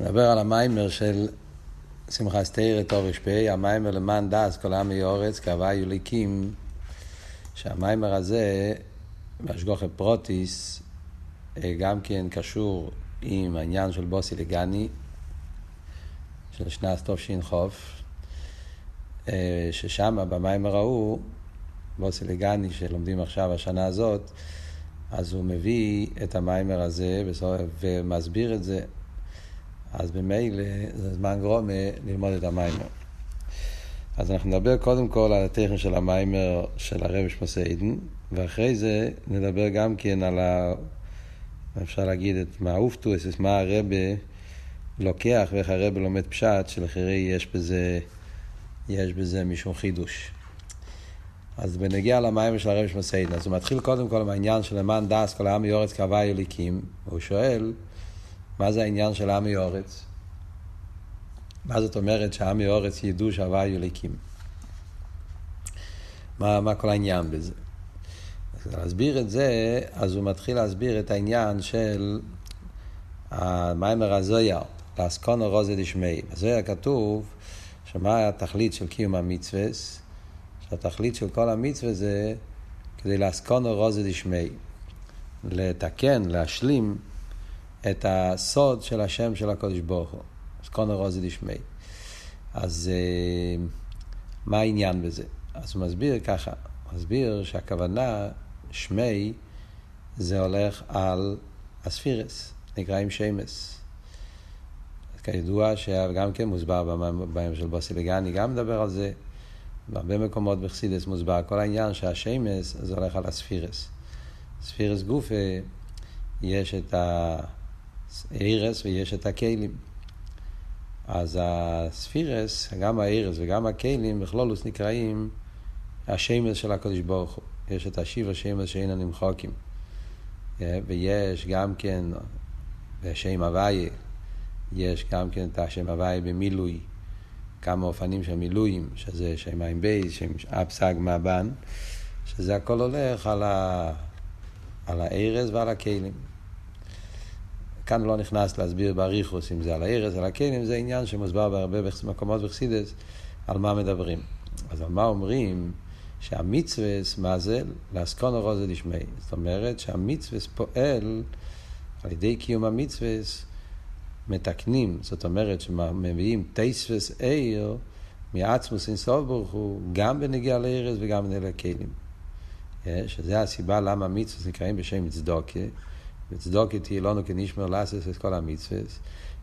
נדבר על המיימר של שמחה סתירה טוב רשפי, המיימר למען דס כל עמי אורץ, כאווה יוליקים, שהמיימר הזה, בהשגוחי פרוטיס, אה, גם כן קשור עם העניין של בוסי לגני, של שנת תש"ח, אה, ששם במיימר ההוא, בוסי לגני שלומדים עכשיו השנה הזאת, אז הוא מביא את המיימר הזה ומסביר את זה אז במילא זה זמן גרומה ללמוד את המיימר. אז אנחנו נדבר קודם כל על הטכן של המיימר של הרב שמסיידן, ואחרי זה נדבר גם כן על ה... אפשר להגיד את מה אופטוס, מה הרבה לוקח ואיך הרבה לומד פשט, שלאחרי יש בזה, יש בזה משום חידוש. אז בנגיע למיימר של הרב שמסיידן, אז הוא מתחיל קודם כל עם העניין של למען דס כל העם יורץ קרבה יליקים, והוא שואל, מה זה העניין של עמי אורץ? מה זאת אומרת שעמי אורץ ידעו שהוואי יליקים? מה, מה כל העניין בזה? אז להסביר את זה, אז הוא מתחיל להסביר את העניין של המיימר הזויר, לאסקונו רוזי דשמי. בזויר כתוב שמה התכלית של קיום המצווה? שהתכלית של כל המצווה זה כדי לאסקונו רוזי דשמי. לתקן, להשלים את הסוד של השם של הקודש ברוך הוא. אז קונר רוזי דשמי. אז אה, מה העניין בזה? אז הוא מסביר ככה, מסביר שהכוונה, שמי, זה הולך על אספירס, נקראים שמס. כידוע שגם כן מוסבר בימים של בוסילגני, גם מדבר על זה. בהרבה מקומות בחסידס מוסבר כל העניין שהשמס זה הולך על הספירס. ספירס גופה, יש את ה... ארס ויש את הכלים. אז הספירס, גם הארס וגם הכלים, בכלולוס נקראים השמש של הקדוש ברוך הוא. יש את השיב השמש שאין הנמחוקים. ויש גם כן, בשם הוויה, יש גם כן את השם הוויה במילוי, כמה אופנים של מילואים, שזה שם עין בייס, שם אפסג מהבן, שזה הכל הולך על, ה... על הארז ועל הכלים. כאן לא נכנס להסביר באריכוס אם זה על הארץ, על הכלים, זה עניין שמוסבר בהרבה מקומות בחסידס על מה מדברים. אז על מה אומרים? שהמצווה, מה זה? לאסקונו רוזה דשמי. זאת אומרת שהמצווה פועל על ידי קיום המצווה מתקנים, זאת אומרת שמביאים טייספס עיר מעצמוס אינסוף ברוך הוא, גם בנגיע לארץ וגם בנגיע לכלים. שזה הסיבה למה מצווה נקראים בשם צדוקה. וצדוקה תהיה לנו כנשמר לעשות את כל המצוות.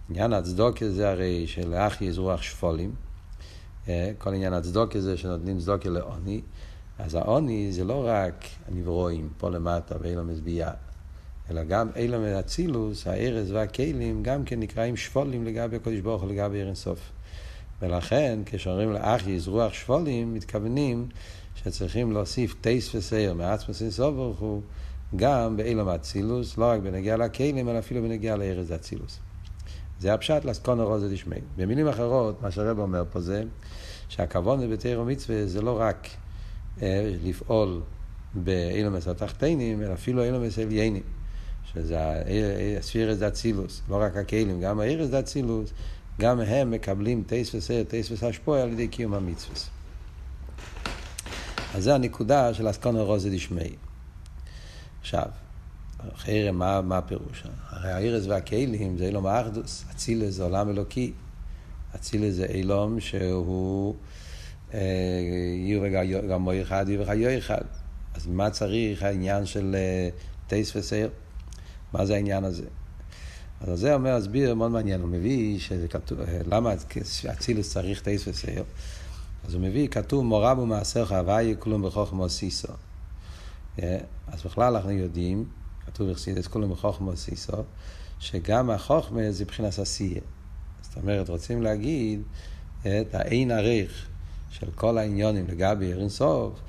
עניין הצדוקה זה הרי שלאחי יש רוח שפולים. אה, כל עניין הצדוקה זה שנותנים צדוקה לעוני. אז העוני זה לא רק הנברואים פה למטה ואילום מזביעה, אלא גם אילום אצילוס, הארז והכלים, גם כן נקראים שפולים לגבי הקודש ברוך הוא לגבי ערן סוף. ולכן כשאומרים לאחי יש רוח שפולים, מתכוונים שצריכים להוסיף טייס וסייר מעצמוס אינסוף ברוך הוא. גם באילום אצילוס, לא רק בנגיע לכלים, אלא אפילו בנגיע לארז אצילוס. זה הפשט לסקונו רוזה דשמי. במילים אחרות, מה שהרב אומר פה זה שהכוון בתיירו מצווה זה לא רק אה, לפעול באילומס התחתינים, אלא אפילו אילומס עליינים, שזה הספירס דאצילוס, לא רק הכלים, גם הארז דאצילוס, גם הם מקבלים טייס וסר, טייס וסשפוי על ידי קיום המצווה. אז זה הנקודה של אסקונו רוזה דשמי. עכשיו, חרם, מה, מה הפירוש? הרי האירס והכלים זה אילום האחדוס, אצילס זה עולם אלוקי. אצילס זה אילום שהוא אה, יהיו וגם מוי אחד יהיו וחיו אחד. אז מה צריך העניין של אה, טייס וסייר? מה זה העניין הזה? אז זה אומר, הסביר מאוד מעניין, הוא מביא שזה כתוב, אה, למה אצילס צריך טייס וסייר? אז הוא מביא, כתוב מורם ומעשיך הוואי כלום בחוכמו סיסו. אה, אז בכלל אנחנו יודעים, כתוב בחסידס כולם בחוכמה סיסו, שגם החוכמה זה מבחינת עשייה. זאת אומרת, רוצים להגיד את האין עריך של כל העניונים לגבי ערין סוף,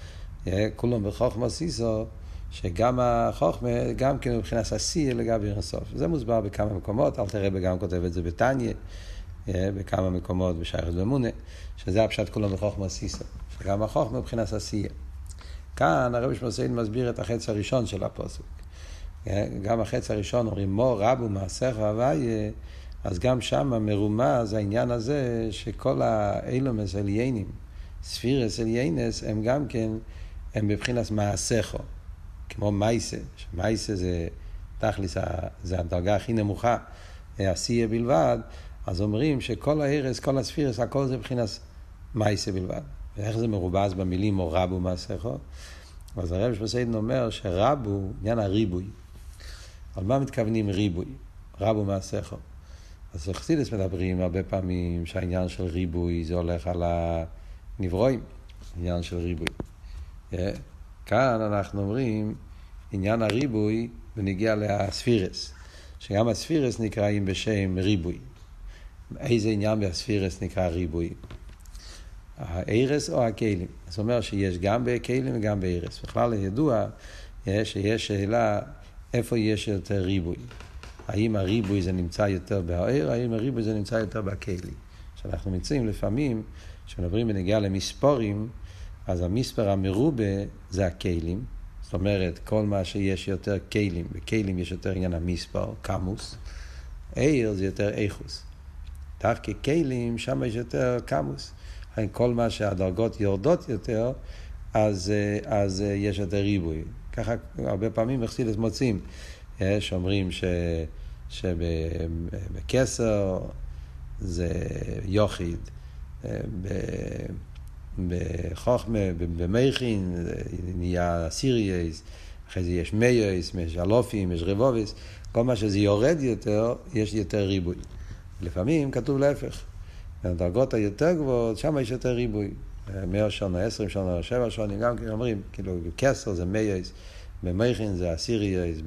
אה, כולם בחוכמה סיסו, שגם החוכמה, גם כן מבחינת עשייה לגבי ערין סוף. זה מוסבר בכמה מקומות, אל תראה וגם כותב את זה בתניא, אה, בכמה מקומות בשייכת במונה, שזה הפשט כולם בחוכמה סיסו, שגם החוכמה מבחינת עשייה. כאן הרב שמוסיין מסביר את החץ הראשון של הפוסק. גם החץ הראשון אומרים מור רבו מעשיך הוויה, אז גם שם מרומז העניין הזה שכל האילומס עליינים, ספירס עליינס, הם גם כן, הם בבחינת מעשיכו, כמו מייסה, שמייסה זה תכלס, זה הדרגה הכי נמוכה, עשייה בלבד, אז אומרים שכל ההרס, כל הספירס, הכל זה מבחינת מייסה בלבד. ואיך זה מרובז במילים או רבו מעשיכו? אז הרב שפסיידן אומר שרבו, עניין הריבוי. על מה מתכוונים ריבוי? רבו מעשיכו. אז חסידס מדברים הרבה פעמים שהעניין של ריבוי זה הולך על הנברואים, עניין של ריבוי. Yeah. כאן אנחנו אומרים עניין הריבוי ונגיע לספירס, שגם הספירס נקראים בשם ריבוי. איזה עניין בספירס נקרא ריבוי? הארס או הכלים. זאת אומרת שיש גם בכלים וגם בארס. בכלל ידוע שיש שאלה איפה יש יותר ריבוי. האם הריבוי זה נמצא יותר בהער, האם הריבוי זה נמצא יותר בכלי. כשאנחנו מציעים לפעמים, כשמדברים בנגיעה למספורים, אז המספר המרובה זה הכלים. זאת אומרת, כל מה שיש יותר כלים, בכלים יש יותר עניין המספר, קמוס. עיר זה יותר איכוס. דווקא כלים, שם יש יותר קמוס. כל מה שהדרגות יורדות יותר, אז, אז יש יותר ריבוי. ככה הרבה פעמים מחסידס מוצאים. יש אומרים ש, שבקסר זה יוחיד, בחוכמה, במייכין, נהיה סירייס, אחרי זה יש מייס, יש אלופים, יש רבוביס, כל מה שזה יורד יותר, יש יותר ריבוי. לפעמים כתוב להפך. בדרגות היותר גבוהות, שם יש יותר ריבוי. מאה שנה, עשרים שנה, שבע שנים, גם כן אומרים, כאילו, קסר זה מייס, במייכין זה אסירייס,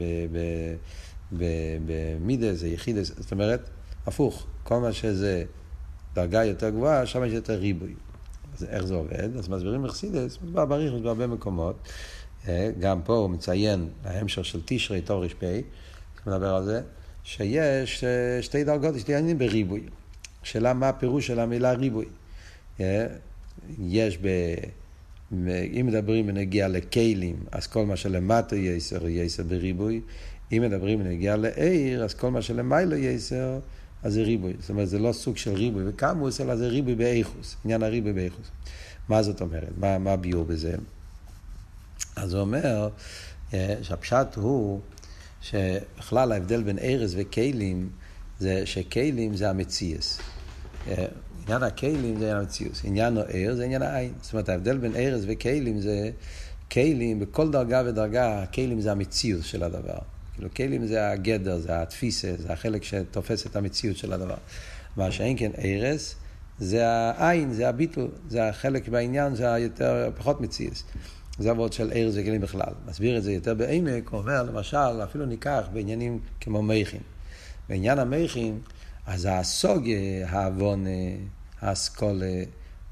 במידס זה יחידס, זאת אומרת, הפוך, כל מה שזה דרגה יותר גבוהה, שם יש יותר ריבוי. אז איך זה עובד? אז מסבירים מחסידס, מסבר בריך, מסבר בהרבה מקומות. אה, גם פה הוא מציין, ההמשך של תשרי, תור ר"פ, מדבר על זה, שיש אה, שתי דרגות, שתי עניינים בריבוי. השאלה מה הפירוש של המילה ריבוי. אה, יש ב... אם מדברים בנגיע לכלים, אז כל מה שלמטה יסר, יסר בריבוי. אם מדברים בנגיע לעיר, אז כל מה שלמיילו יסר, אז זה ריבוי. זאת אומרת, זה לא סוג של ריבוי וקמוס, אלא זה ריבוי באיכוס, עניין הריבוי באיכוס. מה זאת אומרת? מה, מה הביור בזה? אז הוא אומר אה, שהפשט הוא שבכלל ההבדל בין ארז וכלים זה שכלים זה המציאס. אה, עניין הכלים זה עניין המציאוס, עניין הער זה עניין העין. זאת אומרת, ההבדל בין ארז וכלים זה, כלים, בכל דרגה ודרגה, הכלים זה המציאוס של הדבר. כאילו, כלים זה הגדר, זה התפיסה, זה החלק שתופס את המציאות של הדבר. מה שאין כן ארז, זה העין, זה הביטול, זה החלק בעניין, זה היותר, פחות מציאוס. זה עבוד של ארז וכלים בכלל. מסביר את זה יותר בעמק, הוא אומר, למשל, אפילו ניקח בעניינים כמו מייכין. בעניין המייכין, אז הסוגיה, העוון, האסכולה,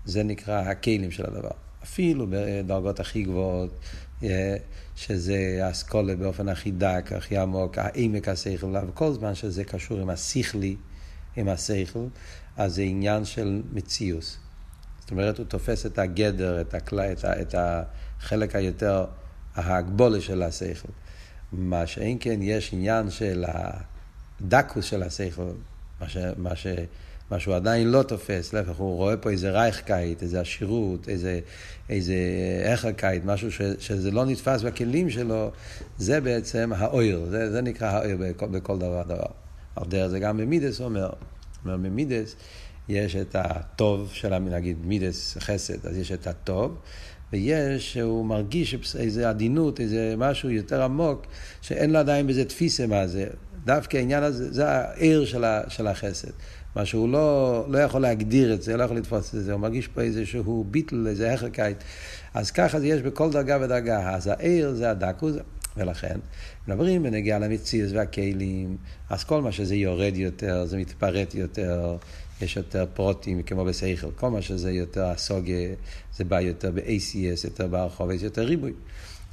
זה נקרא הכלים של הדבר. אפילו בדרגות הכי גבוהות, אה, שזה האסכולה באופן הכי דק, הכי עמוק, העמק השכל, וכל זמן שזה קשור עם השכלי, עם השכל, אז זה עניין של מציאוס. זאת אומרת, הוא תופס את הגדר, את, הכלה, את, ה, את החלק היותר, ההגבולה של השכל. מה שאין כן, יש עניין של הדקוס של השכל, מה, ש, מה, ש, מה שהוא עדיין לא תופס, להפך, הוא רואה פה איזה רייכקייט, איזה עשירות, איזה, איזה איכרקייט, משהו ש, שזה לא נתפס בכלים שלו, זה בעצם האויר, זה, זה נקרא האויר בכל, בכל דבר דבר. על דרך זה גם במידס אומר, אומר במידס יש את הטוב של, נגיד מידס חסד, אז יש את הטוב, ויש, הוא מרגיש איזה עדינות, איזה משהו יותר עמוק, שאין לו עדיין בזה תפיסה מה זה. דווקא העניין הזה, זה העיר של, של החסד. מה שהוא לא, לא יכול להגדיר את זה, לא יכול לתפוס את זה, הוא מרגיש פה איזשהו ביטל, איזה החרקייט. אז ככה זה יש בכל דרגה ודרגה. אז העיר זה הדקוס, ולכן, מדברים בנגיעה למציאות והכלים, אז כל מה שזה יורד יותר, זה מתפרט יותר, יש יותר פרוטים כמו בשכל, כל מה שזה יותר הסוגה, זה בא יותר ב-ACS, יותר ברחוב, יש יותר ריבוי.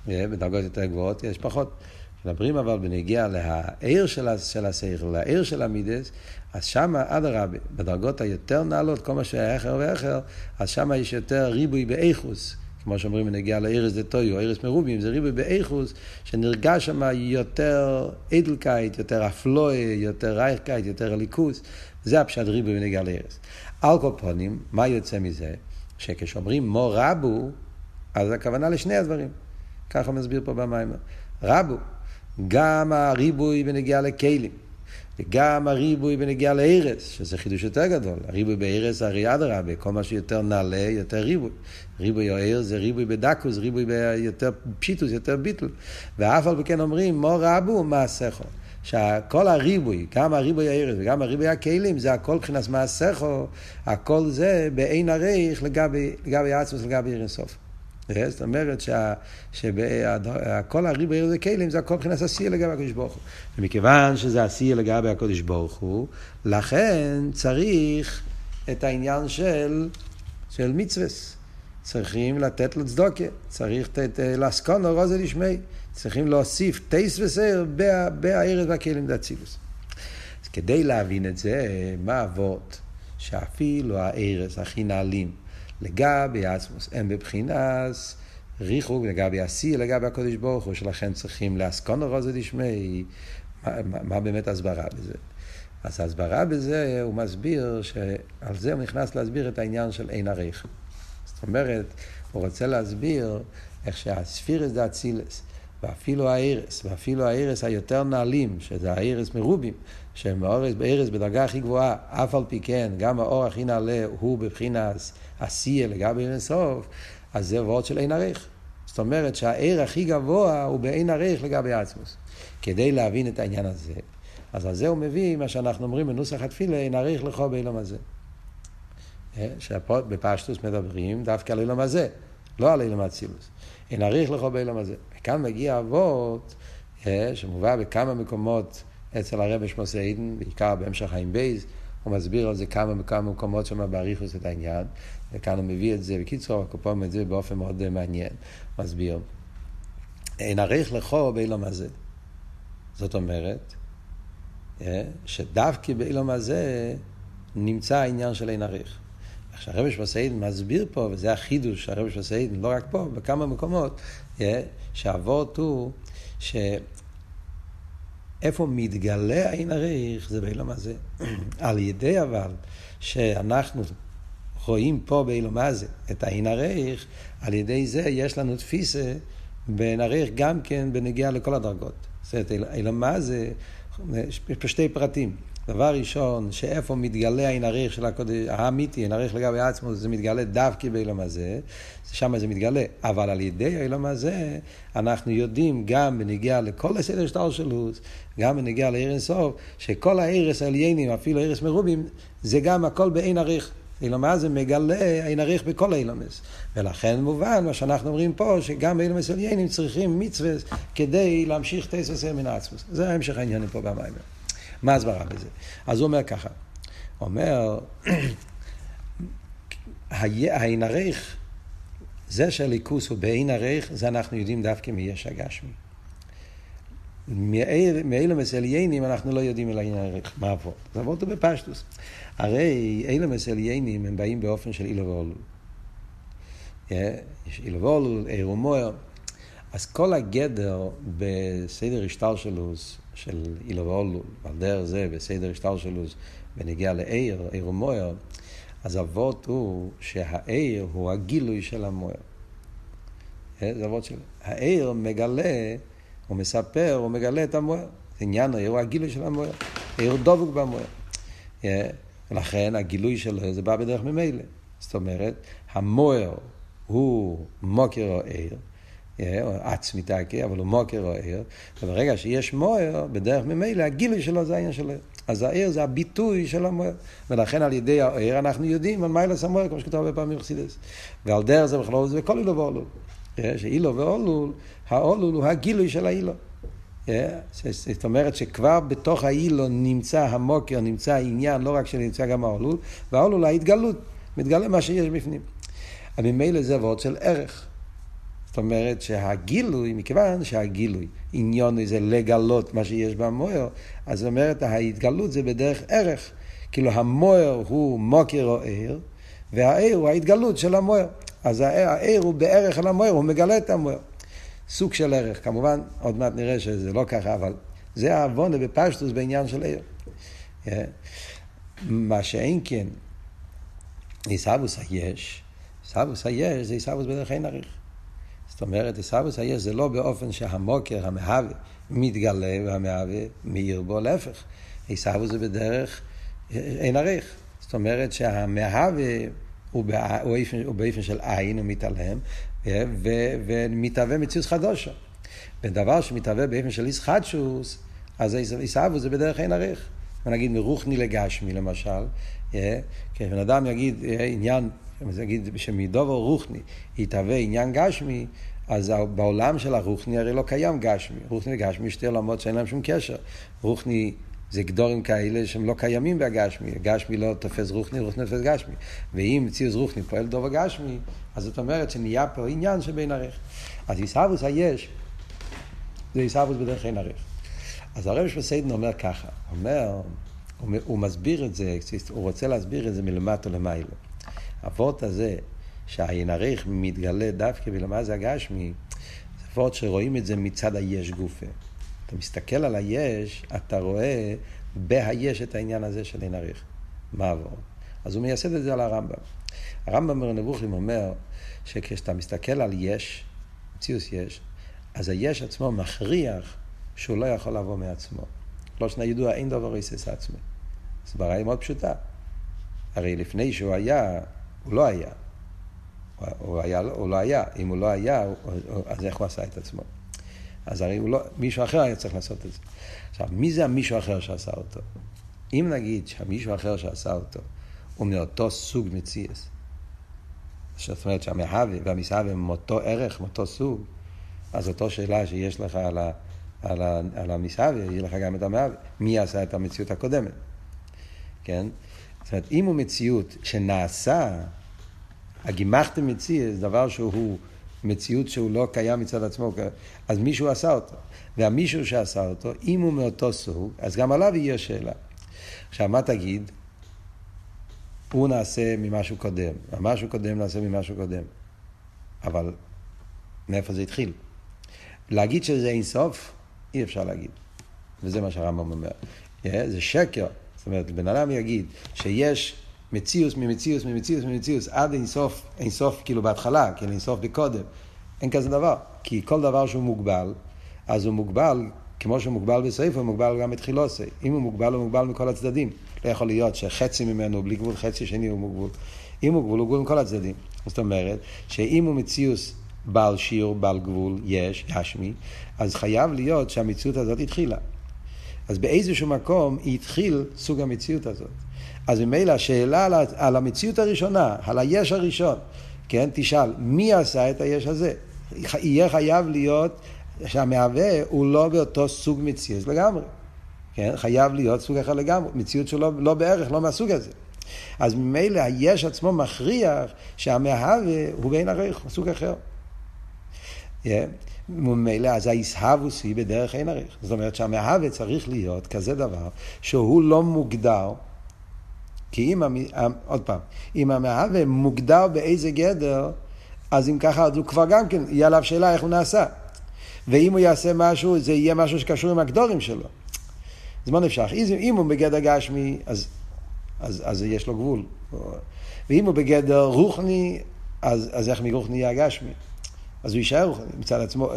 בדרגות יותר גבוהות יש פחות. מדברים אבל בנגיע לעיר של השכל, לעיר של המידס, אז שם, אדרבה, בדרגות היותר נעלות, כל מה שהיה אחר ואחר, אז שם יש יותר ריבוי באיכוס. כמו שאומרים בנגיע לארז דתויו, ארז מרובים, זה ריבוי באיכוס, שנרגש שם יותר אדלקייט, יותר אפלוי, יותר רייכקייט, יותר ליכוס, זה הפשט ריבוי בנגיע לארז. על כל פונים, מה יוצא מזה? שכשאומרים מו רבו, אז הכוונה לשני הדברים. ככה מסביר פה במים. רבו, גם הריבוי בנגיע לכלים. וגם הריבוי בנגיעה לארץ, שזה חידוש יותר גדול. הריבוי בארץ הרי אדרבה, כל מה שיותר נעלה, יותר ריבוי. ריבוי או זה ריבוי בדקוס, ריבוי ביותר פשיטוס, יותר ביטל. ואף על כן אומרים, מו רבו מעשיכו. שכל הריבוי, גם הריבוי הארץ וגם הריבוי הכלים, זה הכל מבחינת מעשיכו, הכל זה בעין הריך לגבי, לגבי עצמוס, לגבי עיר אינסוף. זאת אומרת שכל הריבוי הזה כלים זה הכל מבחינת עשייה לגבי הקדוש ברוך הוא. ומכיוון שזה עשייה לגבי הקדוש ברוך הוא, לכן צריך את העניין של, של מצווה. צריכים לתת לו צדוקה, צריך לאסקונו רוזה לשמי, צריכים להוסיף טייס וסייר בערב והכלים דאצילוס. אז כדי להבין את זה, מה אבות? שאפילו הארץ הכי נעלים, לגבי עצמוס, הם בבחינס ריחוק לגבי השיא, לגבי הקודש ברוך הוא, שלכן צריכים לאסקונו רוזי דשמי, מה, מה, באמת הסברה בזה? אז ההסברה בזה, הוא מסביר שעל זה הוא נכנס להסביר את העניין של אין עריך. זאת אומרת, הוא רוצה להסביר איך שהספירס זה אצילס, ואפילו הארס, ואפילו הארס היותר נעלים, שזה הארס מרובים, שהם הארס בדרגה הכי גבוהה, אף על פי כן, גם האור הכי נעלה הוא בבחינת עשייה לגבי אינסוף, אז זה וורד של אין ערך. זאת אומרת שהעיר הכי גבוה הוא באין ערך לגבי עצמוס. כדי להבין את העניין הזה, אז על זה הוא מביא מה שאנחנו אומרים בנוסח התפילה, אין ערך לכו באילום הזה. אה, שבפשטוס מדברים דווקא על אילום הזה, לא על אילום אצילוס. אין ערך לכו באילום הזה. וכאן מגיע אבות, אה, שמובא בכמה מקומות אצל הרבי שמוסיידן, בעיקר בהמשך חיים בייז, הוא מסביר על זה כמה וכמה מקומות שם באריכוס את העניין, וכאן הוא מביא את זה, בקיצור, הקופום את זה באופן מאוד מעניין, מסביר. אין עריך לכו באילום הזה. זאת אומרת, אה, שדווקא באילום הזה נמצא העניין של אין עריך. עכשיו הרבי שבסעידן מסביר פה, וזה החידוש של הרבי שבסעידן, לא רק פה, בכמה מקומות, אה, שהאבות הוא, ש... איפה מתגלה העין הריך זה באילום הזה. על ידי אבל שאנחנו רואים פה באילום הזה את העין הריך, על ידי זה יש לנו תפיסה בין הריך גם כן בנגיעה לכל הדרגות. זאת אומרת, אילום הזה, יש פה שתי פרטים. דבר ראשון, שאיפה מתגלה העין הריך של הקודש, האמיתי, העין הריך לגבי עצמו, זה מתגלה דווקא באילום הזה, שם זה מתגלה. אבל על ידי האילום הזה, אנחנו יודעים גם בנגיעה לכל הסדר שטר שלו, גם בנגיעה לעיר אינסוף, שכל הערס העליינים, אפילו ערס מרובים, זה גם הכל בעין עריך. אילום הזה מגלה עין עריך בכל אילומס. ולכן מובן מה שאנחנו אומרים פה, שגם באילומס עליינים צריכים מצווה כדי להמשיך תסס מן העצמוס. זה המשך העניינים פה במים. מה הסברה בזה? אז הוא אומר ככה, אומר, העין עריך, זה שהליכוס הוא בעין עריך, זה אנחנו יודעים דווקא מיש הגשמי. מאילומס עליינים אנחנו לא יודעים על העין הערך, מה עבוד. זה עבוד בפשטוס. הרי אילומס עליינים הם באים באופן של אילו ואולול. יש אילו ואולול, עיר ומוער. אז כל הגדר בסדר השטלשלוס של אילו ואולול, על דרך זה בסדר השטלשלוס בנגיע לעיר, עיר ומוער, אז אבות הוא שהעיר הוא הגילוי של המוער. זה אבות של... העיר מגלה הוא מספר, הוא מגלה את המוער. עניין העיר הוא הגילוי של המוער. העיר דבוק במוער. ולכן הגילוי שלו זה בא בדרך ממילא. זאת אומרת, המוער הוא מוקר או עיר, או עצמי תקי, אבל הוא מוקר או עיר, וברגע שיש מוער, בדרך ממילא, הגילוי שלו זה העניין שלו. אז העיר זה הביטוי של המוער. ולכן על ידי העיר אנחנו יודעים על מיילס המוער, כמו שכתוב הרבה פעמים בחסידס. ועל דרך זה בכלל זה כל אילו ואולול. שאילו ואולול, האולול הוא הגילוי של האילו. זאת אומרת שכבר בתוך האילו נמצא המוקר, נמצא העניין, לא רק שנמצא גם האולול, והאולול ההתגלות, מתגלה מה שיש בפנים. ממילא זה עבוד של ערך. אומרת שהגילוי, מכיוון שהגילוי, עניון זה לגלות מה שיש במוער, אז זאת אומרת ההתגלות זה בדרך ערך. כאילו המוער הוא מוקר או ער, והער הוא ההתגלות של המוער. אז העיר הוא בערך על המוער, הוא מגלה את המוער. סוג של ערך, כמובן, עוד מעט נראה שזה לא ככה, אבל זה העוונה בפשטוס בעניין של עיר. אה, מה שאין כן, עיסאוווס היש, עיסאוווס היש זה עיסאוווס בדרך אין עריך. זאת אומרת, עיסאוווס היש זה לא באופן שהמוקר, המהווה, מתגלה והמהווה מאיר בו, להפך. עיסאוווס זה בדרך אין עריך. זאת אומרת שהמהווה הוא, בא, הוא, באופן, של עין, הוא מתעלם, ומתהווה מציאות חדושה. ודבר שמתהווה באופן של איסחטשוס, אז עיסאוווס זה בדרך אין עריך. נגיד מרוחני לגשמי למשל, כשבן אדם יגיד עניין, יגיד שמדובר רוחני יתהווה עניין גשמי, אז בעולם של הרוחני הרי לא קיים גשמי. רוחני וגשמי שתי עולמות שאין להם שום קשר. רוחני זה גדורים כאלה שהם לא קיימים בגשמי. גשמי לא תופס רוחני, רוחני תופס גשמי. ואם מציאוס רוחני פועל דובר גשמי, אז זאת אומרת שנהיה פה עניין שבין ערך. אז עיסאוווס היש, זה עיסאוווס בדרך אין ערך. אז הרב שפסיידן אומר ככה, אומר, הוא, הוא מסביר את זה, הוא רוצה להסביר את זה מלמטה למעלה. הוורט הזה, שהעין ערך מתגלה דווקא בלמה זה הגשמי, זה וורט שרואים את זה מצד היש גופה. אתה מסתכל על היש, אתה רואה בהיש את העניין הזה של עין ערך. מה עבור? אז הוא מייסד את זה על הרמב"ם. הרמב"ם ברנבוכים אומר שכשאתה מסתכל על יש, מציאוס יש, אז היש עצמו מכריח שהוא לא יכול לבוא מעצמו. לא שנה ידוע, אין דבר איסס עצמי. הסברה היא מאוד פשוטה. הרי לפני שהוא היה, הוא לא היה. הוא, היה, הוא לא היה. אם הוא לא היה, אז איך הוא עשה את עצמו? אז הרי הוא לא, מישהו אחר היה צריך לעשות את זה. עכשיו, מי זה המישהו אחר שעשה אותו? אם נגיד שהמישהו אחר שעשה אותו הוא מאותו סוג מציאס, זאת אומרת שהמהווה והמסהווה הם מאותו ערך, מאותו סוג, אז אותו שאלה שיש לך על, ה, על, ה, על המסהווה, יהיה לך גם את המהווה. מי עשה את המציאות הקודמת? כן? זאת אומרת, אם הוא מציאות שנעשה, הגימחתם מציאס, דבר שהוא מציאות שהוא לא קיים מצד עצמו, אז מישהו עשה אותו. והמישהו שעשה אותו, אם הוא מאותו סוג, אז גם עליו יהיה שאלה. עכשיו, מה תגיד? הוא נעשה ממשהו קודם, המשהו קודם נעשה ממשהו קודם. אבל מאיפה זה התחיל? להגיד שזה אין סוף, אי אפשר להגיד. וזה מה שהרמב"ם אומר. זה שקר. זאת אומרת, בן אדם יגיד שיש מציאוס ממציאוס ממציאוס ממציאוס עד אינסוף, אינסוף כאילו בהתחלה, כאילו אינסוף בקודם. אין כזה דבר. כי כל דבר שהוא מוגבל, אז הוא מוגבל, כמו שהוא מוגבל בסעיף, הוא מוגבל גם בתחילוסי. אם הוא מוגבל, הוא מוגבל מכל הצדדים. לא יכול להיות שחצי ממנו בלי גבול, חצי שני הוא מוגבל. אם הוא גבול, הוא גבול מכל הצדדים. זאת אומרת, שאם הוא מציאוס בעל שיעור, בעל גבול, יש, ישמי, אז חייב להיות שהמציאות הזאת התחילה. אז באיזשהו מקום היא התחיל סוג המציאות הזאת. אז ממילא השאלה על, על המציאות הראשונה, על היש הראשון, כן, תשאל, מי עשה את היש הזה? יהיה חייב להיות שהמהווה הוא לא באותו סוג מציאות לגמרי. כן, חייב להיות סוג אחר לגמרי, מציאות שלא לא בערך, לא מהסוג הזה. אז ממילא היש עצמו מכריח שהמהווה הוא בין ערך, סוג אחר. Yeah. ממילא אז ההסהבוס היא בדרך אין ערך. זאת אומרת שהמהווה צריך להיות כזה דבר שהוא לא מוגדר, כי אם, עוד פעם, אם המהווה מוגדר באיזה גדר, אז אם ככה, אז הוא כבר גם כן, יהיה עליו שאלה איך הוא נעשה. ואם הוא יעשה משהו, זה יהיה משהו שקשור עם הגדורים שלו. אז מה נפשך? אם הוא בגדר גשמי, אז, אז, אז יש לו גבול. ואם הוא בגדר רוחני, אז, אז איך מרוחני יהיה הגשמי? אז הוא יישאר מצד עצמו.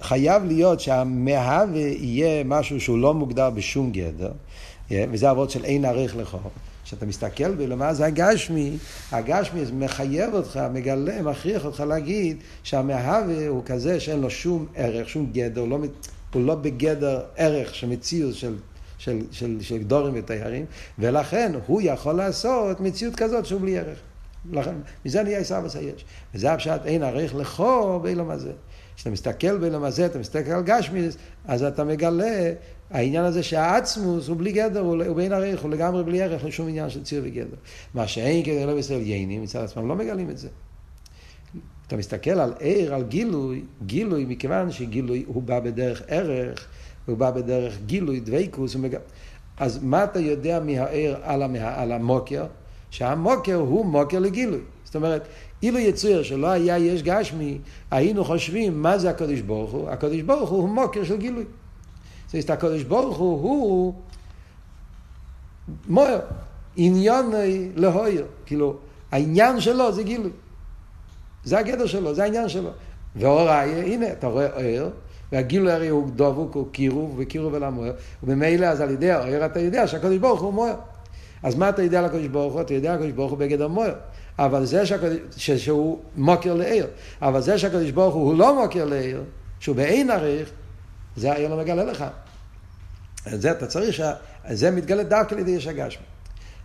חייב להיות שהמהווה יהיה משהו שהוא לא מוגדר בשום גדר, וזה אבות של אין ערך לכו. כשאתה מסתכל בלמה זה הגשמי, הגשמי מחייב אותך, מגלה, מכריח אותך להגיד שהמהווה הוא כזה שאין לו שום ערך, שום גדר, לא, הוא לא בגדר ערך של מציאות של, של, של, של גדורים ותיירים, ולכן הוא יכול לעשות מציאות כזאת שהוא בלי ערך. מזה נהיה עיסאוויס היש. וזה הפשט אין ערך לכו באילום הזה. כשאתה מסתכל באילום הזה, אתה מסתכל על גשמיס, אז אתה מגלה העניין הזה שהעצמוס הוא בלי גדר, הוא, הוא בין ערך, הוא לגמרי בלי ערך לשום עניין של ציר וגדר. מה שאין כדי לא בישראל יינים, מצד עצמם לא מגלים את זה. אתה מסתכל על ער, על גילוי, גילוי מכיוון שגילוי הוא בא בדרך ערך, הוא בא בדרך גילוי, דבייקוס, מג... אז מה אתה יודע מהער על המוקר? שהמוקר הוא מוקר לגילוי. זאת אומרת, אילו יצויר שלא היה יש גשמי, היינו חושבים מה זה הקדוש ברוך הוא. הקדוש ברוך הוא מוקר של גילוי. זאת אומרת, הקדוש ברוך הוא הוא מויר, עניון להויר. כאילו, העניין שלו זה גילוי. זה הגדר שלו, זה העניין שלו. ואור האיה, הנה, אתה רואה אור, והגילוי הרי הוא דבוק, הוא קירוב, וקירוב אל המוער, וממילא אז על ידי האור אתה יודע שהקדוש ברוך הוא מוער. אז מה אתה יודע על הקדוש ברוך הוא? אתה יודע על הקדוש ברוך הוא בגדר מוער. אבל זה שהקדוש, שהוא מוקר לעיר, אבל זה שהקדוש ברוך הוא לא מוקר לעיר, שהוא באין עריך, זה העיר לא מגלה לך. זה אתה צריך, זה מתגלה דווקא לידי יש הגשמי.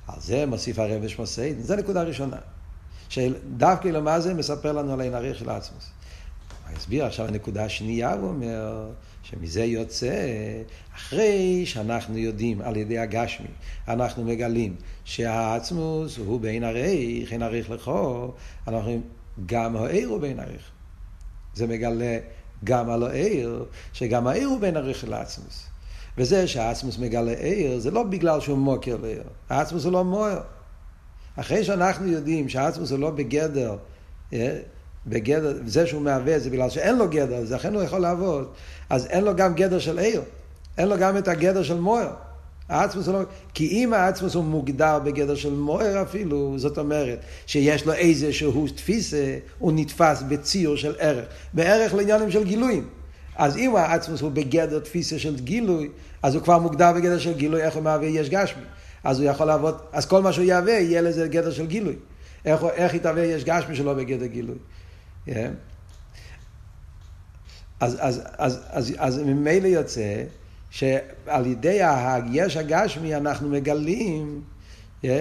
על זה מוסיף הרב ושמוסיין, זה נקודה ראשונה. שדווקא למה זה מספר לנו על העין עריך של עצמוס. הוא הסביר עכשיו הנקודה השנייה, הוא אומר, שמזה יוצא, אחרי שאנחנו יודעים על ידי הגשמי, אנחנו מגלים שהעצמוס הוא בין עריך, אין עריך לכו, אנחנו אומרים, גם העיר הוא בין עריך. זה מגלה גם על העיר, שגם העיר הוא בין עריך לעצמוס. וזה שהעצמוס מגלה עיר, זה לא בגלל שהוא מוקר לעיר, העצמוס הוא לא מוער. אחרי שאנחנו יודעים שהעצמוס הוא לא בגדר, אה, בגדר, זה שהוא מהווה זה בגלל שאין לו גדר, זה אכן לא יכול לעבוד, אז אין לו גם גדר של עיר, אין לו גם את הגדר של מוער. העצמוס לא... כי אם העצמוס הוא מוגדר בגדר של מוער אפילו, זאת אומרת שיש לו איזשהו תפיסה, הוא נתפס בציור של ערך, בערך לעניינים של גילויים. אז אם העצמוס הוא בגדר תפיסה של גילוי, אז הוא כבר מוגדר בגדר של גילוי, איך הוא מהווה יש גשמי. אז הוא יכול לעבוד, אז כל מה שהוא יהווה יהיה לזה גדר של גילוי. איך, איך יתהווה יש גשמי שלו בגדר גילוי. אז, אז, אז, אז, אז ממילא יוצא שעל ידי היש הגשמי אנחנו מגלים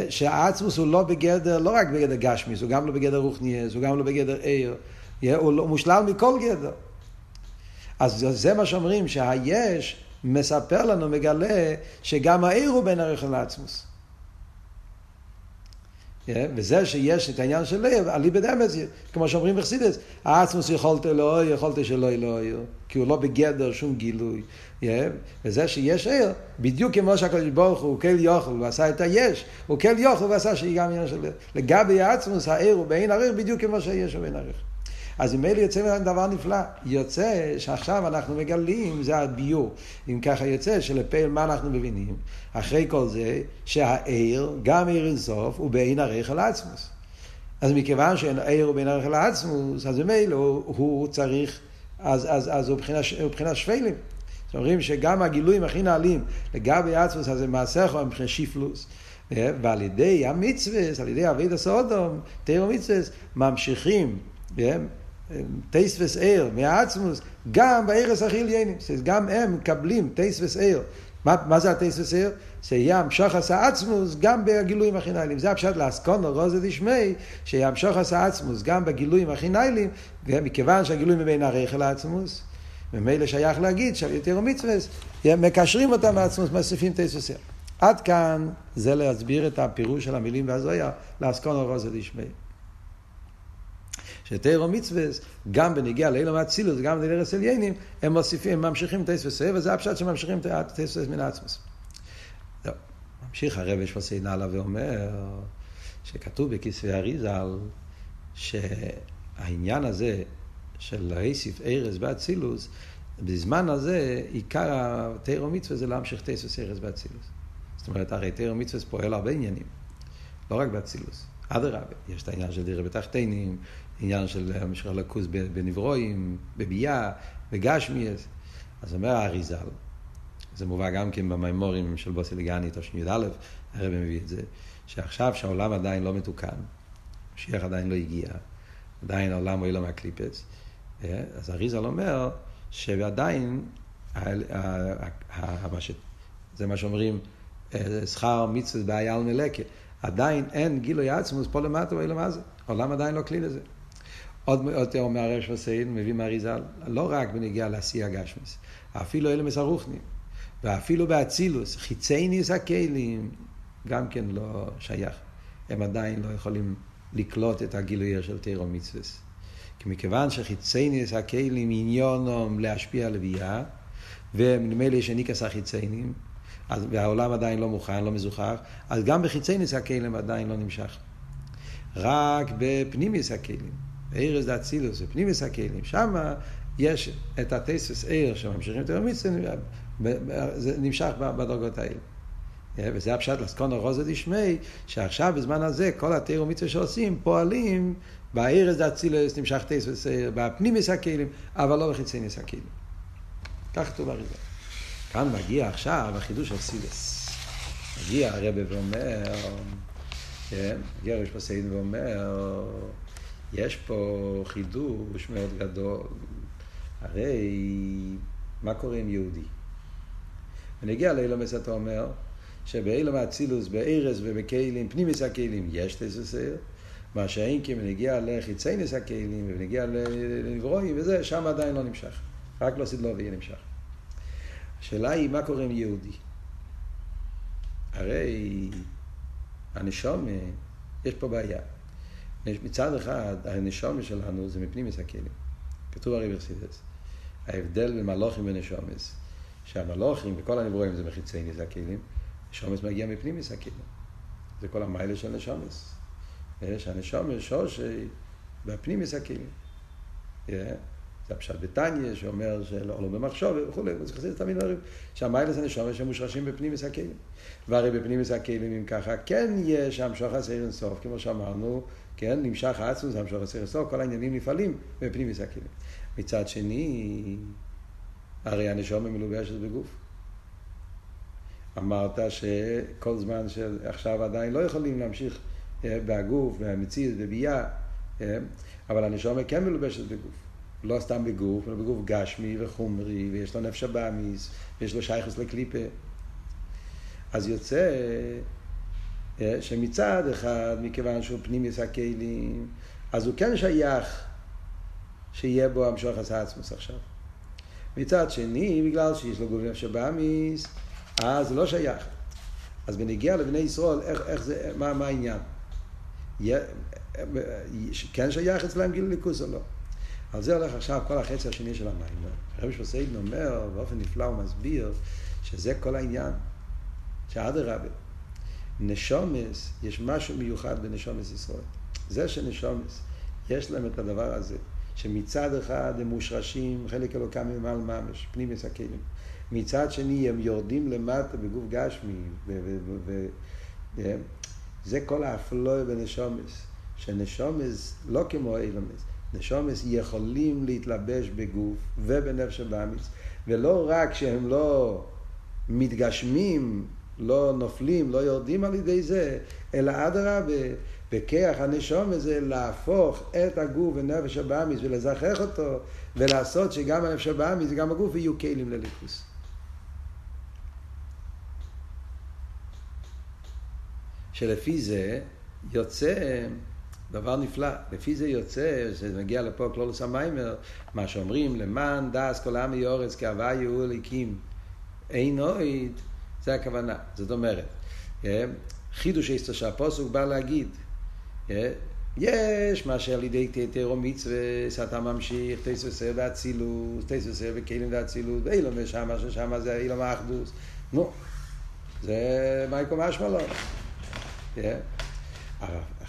שהעצמוס הוא לא בגדר, לא רק בגדר גשמי, הוא גם לא בגדר רוחניאס, הוא גם לא בגדר עיר, הוא לא, מושלל מכל גדר. אז זה מה שאומרים, שהיש מספר לנו, מגלה, שגם העיר הוא בין ערך לעצמוס. Yeah, וזה שיש את העניין של לב, אליבא דאמץ, כמו שאומרים בחסידס, העצמוס יכולת לא, יכולת שלא לא יהיה, כי הוא לא בגדר שום גילוי. Yeah, וזה שיש עיר, בדיוק כמו שהקדוש ברוך הוא כל יוכל ועשה את היש, הוא כל יוכל ועשה שיהיה גם עניין של לב. לגבי העצמוס, העיר הוא בעין עריך בדיוק כמו שיש הוא בעין עריך. אז ממילא יוצא ממנו דבר נפלא. יוצא שעכשיו אנחנו מגלים, זה הביור. אם ככה יוצא שלפעיל מה אנחנו מבינים? אחרי כל זה, שהעיר, גם עיר אינסוף, הוא בעין ערך על עצמוס. אז מכיוון שאין עיר הוא בעין ערך על עצמוס, אז ממילא הוא, הוא צריך, אז, אז, אז הוא מבחינת שפלים. אומרים שגם הגילויים הכי נעלים לגבי עצמוס, אז זה מעשיך מבחינת שיפלוס. ועל ידי המצווה, על ידי אביד הסודום, תירו מצווה, ממשיכים טייס וסער מהעצמוס, גם בערס החיליינים, גם הם מקבלים טייס וסער. מה, מה זה הטייס וסער? שימשוך עשה עצמוס גם בגילויים החינאליים. זה הפשט לאסקונו רוזת ישמי, שימשוך עשה עצמוס גם בגילויים החינאליים, ומכיוון שהגילויים מבין הרייכל העצמוס, ממילא שייך להגיד שעל יותר מצווה, מקשרים אותם מעצמוס, מוסיפים טייס וסער. עד כאן זה להסביר את הפירוש של המילים והזויה לאסקונו רוזת ישמי. שתירו מצווה, גם בנגיעה לאילום האצילוס, גם בנרס עליינים, הם מוסיפים, הם ממשיכים את וסב, וזה הפשט שממשיכים את וסב מן עצמוס. ממשיך הרב שפוסי נעלה ואומר, שכתוב בכספי אריזל, שהעניין הזה של להוסיף ארז באצילוס, בזמן הזה עיקר התירו מצווה זה להמשיך תסוס ארז באצילוס. זאת אומרת, הרי תירו מצווה פועל הרבה עניינים, לא רק באצילוס. אדרבה, יש את העניין של דירה בתחתינים, עניין של המשך לקוס בנברואים, בביאה, בגשמיאס. אז אומר האריזל, זה מובא גם כן במימורים של בוסי לגני, תש"י י"א, הרב מביא את זה, שעכשיו שהעולם עדיין לא מתוקן, משיח עדיין לא הגיע, עדיין העולם הוא לא מהקליפס, אה, אז אריזל אומר שעדיין, זה מה שאומרים, אה, שכר מצווה בעיה על מלקה, עדיין אין גילוי עצמוס פה למטה ואילו מה זה, העולם עדיין לא כלי לזה. עוד יותר אומר הרש וסיין, מביא מהאריזל, לא רק בנגיעה לעשי הגשמס, אפילו אלה מסרוכנים, ואפילו באצילוס, חיצי ניס הכלים, גם כן לא שייך. הם עדיין לא יכולים לקלוט את הגילוי של תירו מצווה. כי מכיוון שחיצי ניס הכלים עניונם להשפיע על לביאה, וממילא יש הניקס החיציינים, והעולם עדיין לא מוכן, לא מזוכח, אז גם בחיצי ניס הכלים עדיין לא נמשך. רק בפנימיס הכלים. ארז דאצילוס ופנימיס הכלים. שם יש את הטייסוס עיר שממשיכים את המצווה, זה נמשך בדרגות האלה. וזה הפשט לסקונו רוזה דשמי, שעכשיו בזמן הזה כל התיר ומצווה שעושים פועלים בארז דאצילוס נמשך טייסוס עיר, בפנימיס הכלים, אבל לא בחיצייניס הכלים. כך כתוב הריבה. כאן מגיע עכשיו החידוש של סילס. מגיע הרבה ואומר, כן, מגיע ראש פסיין ואומר, יש פה חידוש מאוד גדול. הרי מה קורה עם יהודי? ונגיע לאילומס אתה אומר, שבאילום האצילוס, בארז ובכלים, פנימיס הכלים, יש תססר, מה שאין כי ונגיע לחיצייניס הכלים, ונגיע לנברואי, וזה, שם עדיין לא נמשך. רק לא סדלו ויהיה נמשך. השאלה היא, מה קורה עם יהודי? הרי הנשום, יש פה בעיה. מצד אחד, הנשום שלנו זה מפנימיס הכלים. כתוב הרי ברסידס. ההבדל בין מלוכים ונשומס, שהמלוכים וכל הנברואים זה מחיצי נז הכלים, נשומס מגיע מפנימיס הכלים. זה כל המיילה של נשומס. שהנשומס שורשי בפנימיס הכלים. זה הפשט בתניא, שאומר שלא לא במחשוב וכולי, זה חסיד תמיד אומרים שהמיילס הנשומר שמושרשים בפנימיס הכלים. והרי בפנימיס הכלים, אם ככה, כן יש המשוך הסיר אינסוף, כמו שאמרנו, כן, נמשך העצמוס, המשוך הסיר אינסוף, כל העניינים נפעלים בפנימיס הכלים. מצד שני, הרי הנשומר מלובשת בגוף. אמרת שכל זמן שעכשיו עדיין לא יכולים להמשיך אה, בהגוף, במציאות, בביאה, אה, אבל הנשומר כן מלובשת בגוף. לא סתם בגוף, אלא בגוף גשמי וחומרי, ויש לו נפש הבאמיס, ויש לו שייכוס לקליפה. אז יוצא אה, שמצד אחד, מכיוון שהוא פנימיס הכלים, אז הוא כן שייך שיהיה בו המשוך עשה עצמוס עכשיו. מצד שני, בגלל שיש לו גוף נפש הבאמיס, אז זה לא שייך. אז בנגיע לבני ישראל, איך, איך זה, מה, מה העניין? כן שייך אצלם גיל ליכוס או לא? על זה הולך עכשיו כל החצי השני של המים. הרב שפוסיידן אומר, באופן נפלא הוא מסביר, שזה כל העניין. שאדרבה, נשומס, יש משהו מיוחד בנשומס ישראל. זה שנשומס, יש להם את הדבר הזה, שמצד אחד הם מושרשים, חלק אלוקם ממעל ממש, פנים מסכנים. מצד שני הם יורדים למטה בגוף גשמי, זה כל האפלוי בנשומס, שנשומס לא כמו אילומס, נשומס יכולים להתלבש בגוף ובנפש הבאמיס, ולא רק שהם לא מתגשמים, לא נופלים, לא יורדים על ידי זה, אלא אדרבה, בכיח הנשום הזה להפוך את הגוף ונפש הבאמיס ולזכח אותו, ולעשות שגם הנפש הבאמיס וגם הגוף יהיו כלים לליכוס. שלפי זה יוצא דבר נפלא. לפי זה יוצא, שזה מגיע לפה קלולוס המיימר, מה שאומרים, למען דס כל העם יורץ כאהבה יהיו אליקים. אין אוהד, זה הכוונה. זאת אומרת, אה, חידוש איסטר שהפוסוק בא להגיד, אה, יש מה שעל ידי תיאטרו מצווה, שאתה ממשיך, תסוסר ואצילוס, תסוסר וכלים ואצילוס, ואילום ושמה, ששמה זה אילום האחדוס. נו, זה מייקו משמע לו. אה,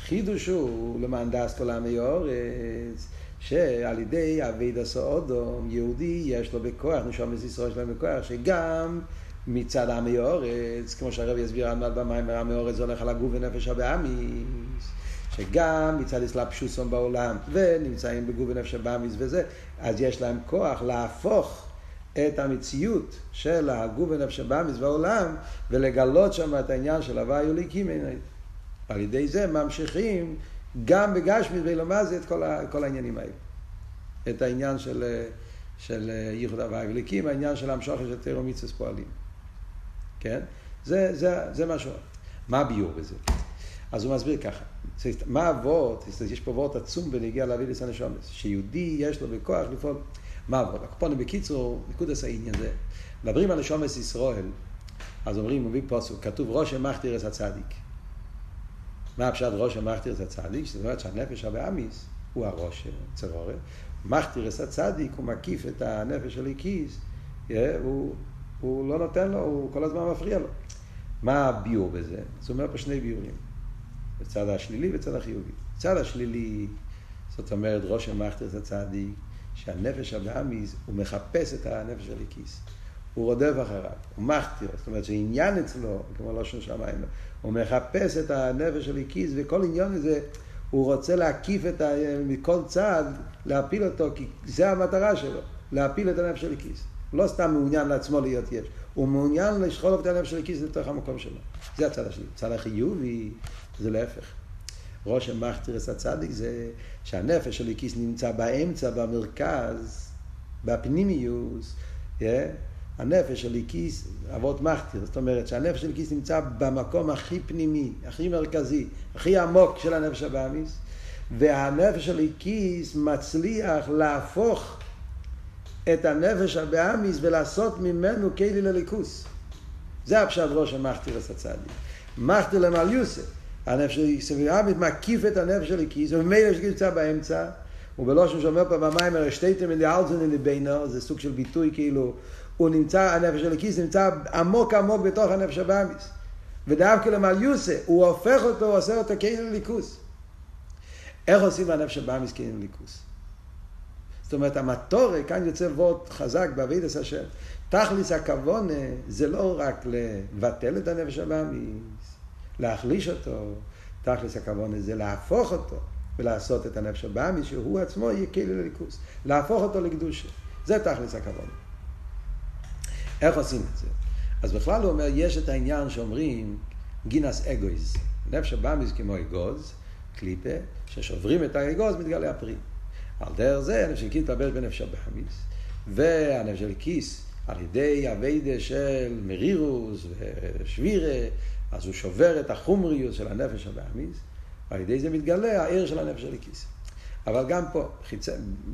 החידוש הוא למען דס כל עמי אורץ, שעל ידי אביד הסעודום, יהודי, יש לו בכוח, נשום את ישראל שלהם בכוח, שגם מצד עמי אורץ, כמו שהרב יסביר עמד במים, עמי אורץ הולך על הגוף ונפש הבאמיס, שגם מצד אסלאפשוסון בעולם, ונמצאים בגוף ונפש הבאמיס וזה, אז יש להם כוח להפוך את המציאות של הגוף ונפש הבאמיס בעולם, ולגלות שם את העניין של הוואי וליקים עינית. על ידי זה ממשיכים גם בגשמית ולומד את כל, ה, כל העניינים האלה. את העניין של, של ייחוד הוואי וליקים, העניין של המשוכר של תירו מיצוס פועלים. כן? זה, זה, זה משהו. מה הביור בזה? אז הוא מסביר ככה, מה אבות, יש פה וורט עצום בנגיע לסן השומס, שיהודי יש לו בכוח לפעול, מה אבות? הקופונים בקיצור, נקודס העניין זה, מדברים על השומס ישראל, אז אומרים, מביא פוסוק, כתוב ראש המכתיר את הצדיק. מה הפשט ראש המכתיר את הצדיק? זאת אומרת שהנפש הבאמיס הוא הראש צרורת. מכתיר את הצדיק, הוא מקיף את הנפש של איקיס, הוא, הוא לא נותן לו, הוא כל הזמן מפריע לו. מה הביור בזה? זאת אומרת פה שני ביורים. בצד השלילי ובצד החיובי. בצד השלילי, זאת אומרת, ראש המכתר זה הצדיק, שהנפש הבאמיס, הוא מחפש את הנפש של הליקיס. הוא רודף אחריו, הוא מכתיר, זאת אומרת שעניין אצלו, כמו שם שמיים, הוא מחפש את הנפש של הליקיס, וכל עניין הזה, הוא רוצה להקיף את ה... מכל צד, להפיל אותו, כי זה המטרה שלו, להפיל את הנפש של. הוא לא סתם מעוניין לעצמו להיות יש, הוא מעוניין לשחול את הנפש של הליקיס לתוך המקום שלו. זה הצד השני. הצד החיובי זה להפך. ראש המכתירס הצדיק זה שהנפש של הליקיס נמצא באמצע, במרכז, בפנימיוס, yeah? הנפש של הליקיס, אבות מכתיר, זאת אומרת שהנפש של הליקיס נמצא במקום הכי פנימי, הכי מרכזי, הכי עמוק של הנפש הבאמיס, והנפש של הליקיס מצליח להפוך את הנפש הבאמיס ולעשות ממנו כלי לליכוס. זה הפשט ראש הצדיק. מכתיר למעליוסף. הנפש של סביבה מקיף את הנפש של הליקיס, וממילא נמצא באמצע, ובלושן שאומר פה במים הרשתיתם אלי אלזון אלי בינו, זה סוג של ביטוי כאילו, הוא נמצא, הנפש של הליקיס נמצא עמוק עמוק בתוך הנפש הבאמיס. ודווקא למעל יוסה, הוא הופך אותו, הוא עושה אותו כאילו ליכוס. איך עושים מהנפש הבאמיס כאילו ליכוס? זאת אומרת, המטורי, כאן יוצא וורט חזק בעבידת השם. תכליס הכוונה זה לא רק לבטל את הנפש הבאמיס, להחליש אותו, תכלס הכוונה זה להפוך אותו ולעשות את הנפש הבאמי, שהוא עצמו יהיה כלי לליכוס. להפוך אותו לקדושה. זה תכלס הכוונה. איך עושים את זה? אז בכלל הוא אומר, יש את העניין שאומרים גינס אגויז. נפש הבאמיס כמו אגוז, קליפה, ששוברים את האגוז מתגלה הפרי. על דרך זה הנפש של כיס מתלבש בנפש הבאמיס, והנפש של כיס על ידי אביידה של מרירוס ושבירה אז הוא שובר את החומריות של הנפש הבאמיס, ועל ידי זה מתגלה העיר של הנפש הליקיס. אבל גם פה, חיצ...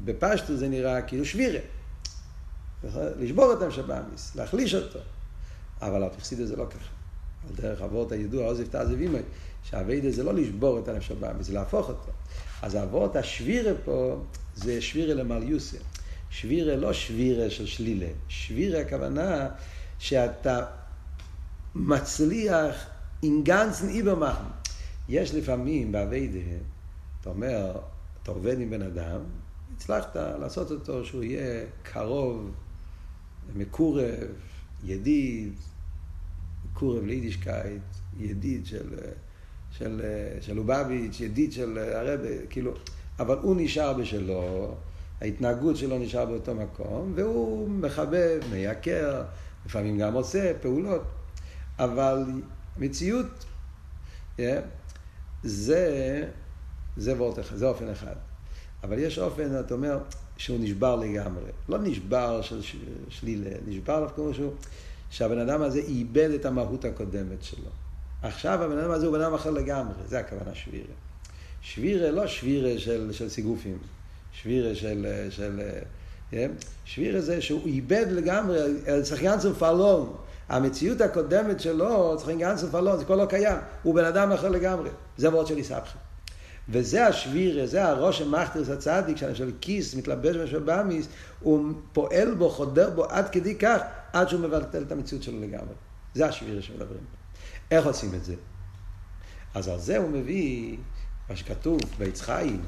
בפשטו זה נראה כאילו שבירה. לשבור את הנפש הבאמיס, להחליש אותו. אבל הפכסידה זה לא ככה. על דרך אבות הידוע, עוזב תעזב אימי, שהאביידה זה לא לשבור את הנפש הבאמיס, זה להפוך אותו. אז אבות השבירה פה זה שבירה למליוסה. שבירה לא שבירה של שלילה. שבירה הכוונה שאתה מצליח עם גאנצן איבערמאכן. יש לפעמים בעבודה, אתה אומר, אתה עובד עם בן אדם, הצלחת לעשות אותו שהוא יהיה קרוב, מקורב, ידיד, מקורב ליידישקייט, ידיד של, של, של לובביץ', ידיד של הרבי, כאילו, אבל הוא נשאר בשלו, ההתנהגות שלו נשאר באותו מקום, והוא מחבב, מייקר, לפעמים גם עושה פעולות. אבל מציאות, yeah, זה, זה וורט זה אופן אחד. אבל יש אופן, אתה אומר, שהוא נשבר לגמרי. לא נשבר של שלילה, נשבר דווקא משהו שהבן אדם הזה איבד את המהות הקודמת שלו. עכשיו הבן אדם הזה הוא בן אדם אחר לגמרי, זה הכוונה שבירה. שבירה לא שבירה של, של סיגופים, שבירה של... של שבירה זה שהוא איבד לגמרי, צריך יאנסון פלון, המציאות הקודמת שלו, גם סוף אלון, זה כבר לא קיים, הוא בן אדם אחר לגמרי, זה וורד של איסבכי. וזה השביר, זה הראש המכתרס הצדיק, של כיס מתלבש בשבאמיס, הוא פועל בו, חודר בו עד כדי כך, עד שהוא מבטל את המציאות שלו לגמרי. זה השביר שמדברים. איך עושים את זה? אז על זה הוא מביא מה שכתוב בעץ חיים,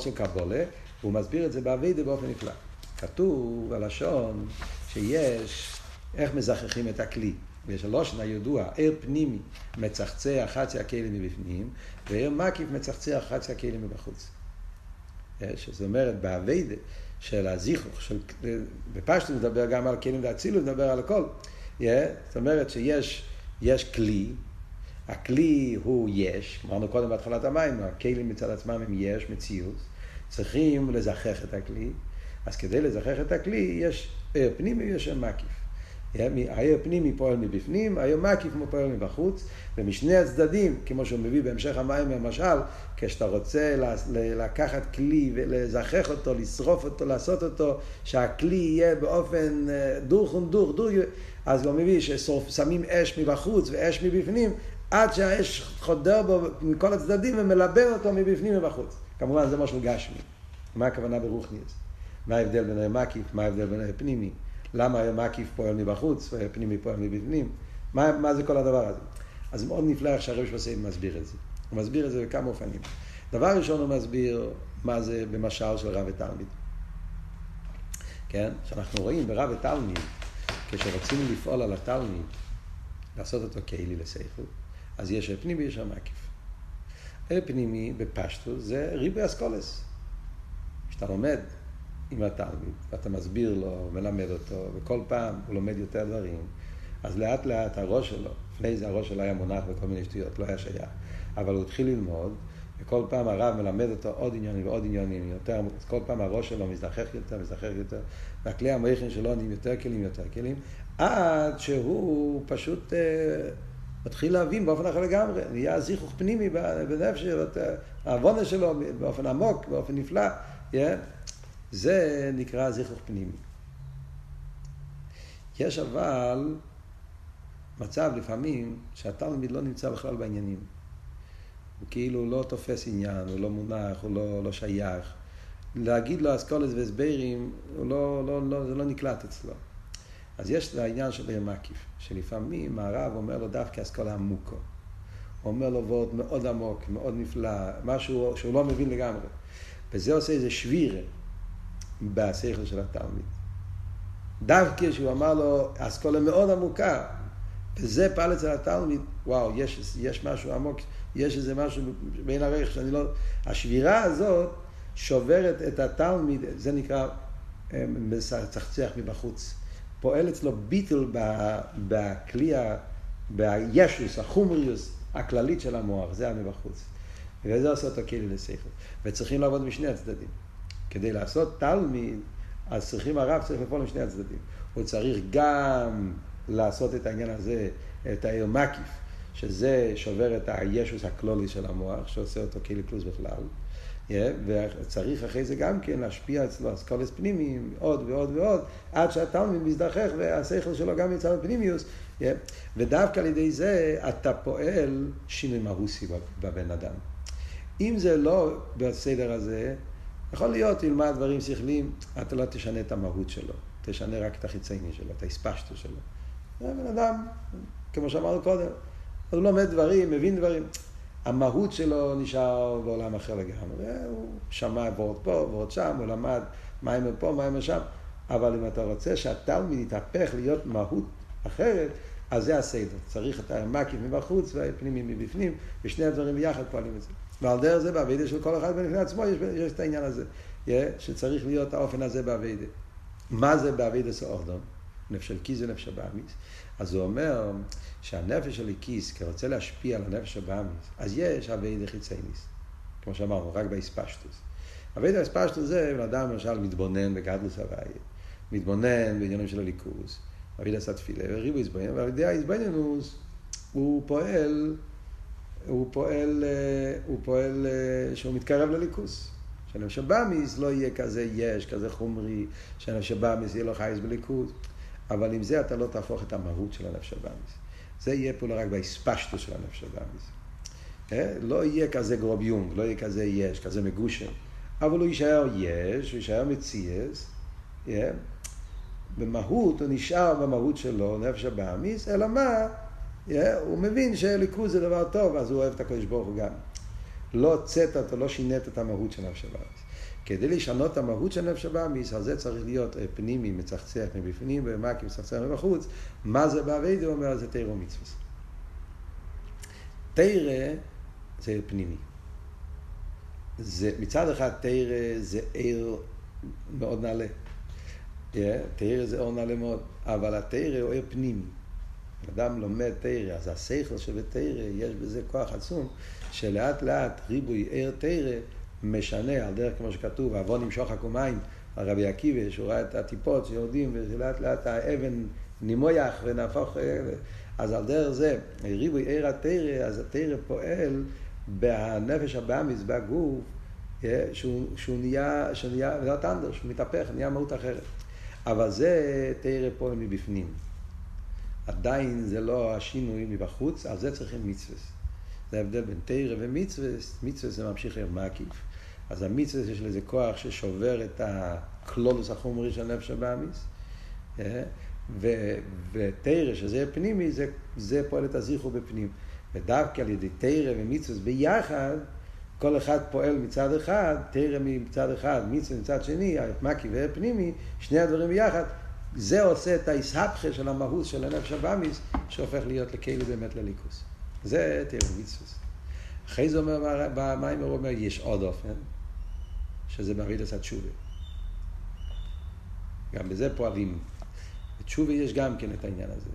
של קבולה, הוא מסביר את זה באביידה באופן נפלא. כתוב הלשון שיש איך מזכחים את הכלי. ויש הלושן הידוע, ער פנימי מצחצח חצי הכלים מבפנים, וער מקיף מצחצח חצי הכלים מבחוץ. שזה אומרת, באביידה של הזיכוך, של, בפשטו נדבר גם על כלים ואצילו, נדבר על הכל. Yeah, זאת אומרת שיש יש כלי, הכלי הוא יש, אמרנו קודם בהתחלת המים, הכלים מצד עצמם הם יש, מציאות, צריכים לזכח את הכלי, אז כדי לזכח את הכלי יש ער פנימי ויש ער מקיף. העיר פנימי פועל מבפנים, העיר מקיף פועל מבחוץ, ומשני הצדדים, כמו שהוא מביא בהמשך המים למשל, כשאתה רוצה לקחת כלי ולזכח אותו, לשרוף אותו, לעשות אותו, שהכלי יהיה באופן אה, דורכון דור, דור, אז הוא מביא ששמים אש מבחוץ ואש מבפנים, עד שהאש חודר בו מכל הצדדים ומלבן אותו מבפנים ובחוץ. כמובן זה משהו גשמי. מה הכוונה ברוכניאס? מה ההבדל בין המקיף, מה ההבדל בין הפנימי? למה מקיף פועל מבחוץ ופנימי פועל מבפנים? מה, מה זה כל הדבר הזה? אז מאוד נפלא איך שהרב שמסעין מסביר את זה. הוא מסביר את זה בכמה אופנים. דבר ראשון הוא מסביר מה זה במשל של רב ותלמיד. כן? שאנחנו רואים ברב ותלמיד, כשרוצים לפעול על התלמיד, לעשות אותו כלי לסייכות, אז יש פנימי ויש מקיף. פנימי בפשטוס זה ריבוי אסכולס. כשאתה לומד עם התלמיד, ואתה מסביר לו, מלמד אותו, וכל פעם הוא לומד יותר דברים, אז לאט לאט הראש שלו, לפני זה הראש שלו היה מונח בכל מיני שטויות, לא היה שייך, אבל הוא התחיל ללמוד, וכל פעם הרב מלמד אותו עוד עניינים ועוד עניינים, יותר, אז כל פעם הראש שלו מזדחך יותר, מזדחך יותר, והכלי המכין שלו נהיים יותר כלים, יותר כלים, עד שהוא פשוט אה, מתחיל להבין באופן אחר לגמרי, נהיה זיכוך פנימי בנפש, העוונה שלו באופן עמוק, באופן נפלא, yeah. זה נקרא זיכוך פנימי. יש אבל מצב לפעמים שהתלמיד לא נמצא בכלל בעניינים. הוא כאילו לא תופס עניין, הוא לא מונח, הוא לא, לא שייך. להגיד לו אסכולת והסברים, לא, לא, לא, זה לא נקלט אצלו. אז יש את העניין של עיר מקיף, שלפעמים הרב אומר לו דווקא אסכולה עמוקו. הוא אומר לו וורד מאוד עמוק, מאוד נפלא, משהו שהוא לא מבין לגמרי. וזה עושה איזה שבירה בשכל של התלמיד. דווקא שהוא אמר לו אסכולה מאוד עמוקה, וזה פעל אצל התלמיד, וואו, יש, יש משהו עמוק, יש איזה משהו בין הרכב שאני לא... השבירה הזאת שוברת את התלמיד, זה נקרא מצחצח מבחוץ. פועל אצלו ביטל בכלי, בישוס, החומריוס הכללית של המוח, זה המבחוץ. וזה עושה אותו כלי לשכל. וצריכים לעבוד משני הצדדים. כדי לעשות תלמיד, אז צריכים הרב צריך לפעול משני הצדדים. הוא צריך גם לעשות את העניין הזה, את העיר מקיף, שזה שובר את הישוס הכלולי של המוח, שעושה אותו כלי פלוס בכלל. Yeah, וצריך אחרי זה גם כן להשפיע אצלו אסכולס פנימיים, עוד ועוד ועוד, עד שהתלמיד מזדחך והשכל שלו גם יצא בפנימיוס, yeah, ודווקא על ידי זה אתה פועל שינוי מהוסי בבן אדם. אם זה לא בסדר הזה, יכול להיות, תלמד דברים שכליים, אתה לא תשנה את המהות שלו, תשנה רק את החיצייני שלו, את האספשטו שלו. זה בן אדם, כמו שאמרנו קודם, הוא לומד דברים, מבין דברים. המהות שלו נשאר בעולם אחר לגמרי. הוא שמע ועוד פה ועוד שם, הוא למד מים פה, מים שם. אבל אם אתה רוצה שהתלמיד יתהפך להיות מהות אחרת, אז זה הסדר. צריך את המקיף מבחוץ והפנימי מבפנים, ושני הדברים ביחד פועלים את זה. ועל דרך זה באביידה של כל אחד בנפני עצמו יש, יש את העניין הזה, yeah, שצריך להיות האופן הזה באביידה. מה זה באביידה סאורדום? נפש של כיס זה נפש הבאמיס. אז הוא אומר שהנפש של כיס, כי רוצה להשפיע על הנפש הבאמיס, אז יש אביידה חיצייניס. כמו שאמרנו, רק באספשטוס. אביידה אספשטוס זה, בן אדם למשל מתבונן בגדלוס הוואי, מתבונן בעניינים של הליכוז, אביידה עשה תפילה, וריבו יזבנינוס, ועל ידי היזבנינוס הוא פועל הוא פועל, אה, הוא פועל אה, שהוא מתקרב לליכוס. שנפש הבאמיס לא יהיה כזה יש, כזה חומרי, שנפש הבאמיס יהיה לו חייס בליכוז. אבל עם זה אתה לא תהפוך את המהות של הנפש הבאמיס. זה יהיה פה רק באספשטו של הנפש הבאמיס. אה? לא יהיה כזה גרוב יונג, לא יהיה כזה יש, כזה מגושם. אבל הוא יישאר יש, הוא יישאר מציאס. במהות, הוא נשאר במהות שלו, נפש הבאמיס, אלא מה? הוא מבין שליכוז זה דבר טוב, אז הוא אוהב את הקדוש ברוך הוא גם. לא הוצאת אותו, לא שינית את המהות של נפש הבאמיס. כדי לשנות את המהות של נפש הבאמיס, על זה צריך להיות פנימי, מצחצח מבפנים, ומקי מצחצח מבחוץ. מה זה באביידה? הוא אומר, זה תירו מצווה. תירה זה פנימי. זה, מצד אחד תירה זה עיר מאוד נעלה. Yeah, תירה זה אור נעלה מאוד, אבל התירה הוא עיר פנימי. אדם לומד תרא, אז השכל שבתרא, יש בזה כוח עצום, שלאט לאט ריבוי ער תרא משנה, על דרך כמו שכתוב, עוון ימשוך הקומיים, על רבי עקיבא, שהוא ראה את הטיפות שיורדים, ולאט לאט האבן נמויח ונהפוך, אז על דרך זה, ריבוי ער התרא, אז התרא פועל בנפש הבאמיס, בגוף, שהוא, שהוא נהיה, שהוא נהיה, זה הטנדר, שהוא מתהפך, נהיה מהות אחרת. אבל זה תרא פועל מבפנים. עדיין זה לא השינוי מבחוץ, על זה צריכים מצווה. זה ההבדל בין תרא ומצווה, מצווה זה ממשיך להיות מקיף. אז המצווה יש לזה כוח ששובר את הקלולוס החומרי של נפש הבאמיס. אה? ותרא, שזה פנימי, זה, זה פועל את הזיכרו בפנים. ודווקא על ידי תרא ומצווה ביחד, כל אחד פועל מצד אחד, תרא מצד אחד, מצווה מצד שני, מקי ופנימי, שני הדברים ביחד, זה עושה את האיסהפכה של המהות של הנפש הבאמיס, שהופך להיות לכאילו באמת לליכוס. זה תרא מצווה. אחרי זה אומר, הוא אומר, יש עוד אופן, שזה בעבידת התשובה. גם בזה פועלים. בתשובה יש גם כן את העניין הזה.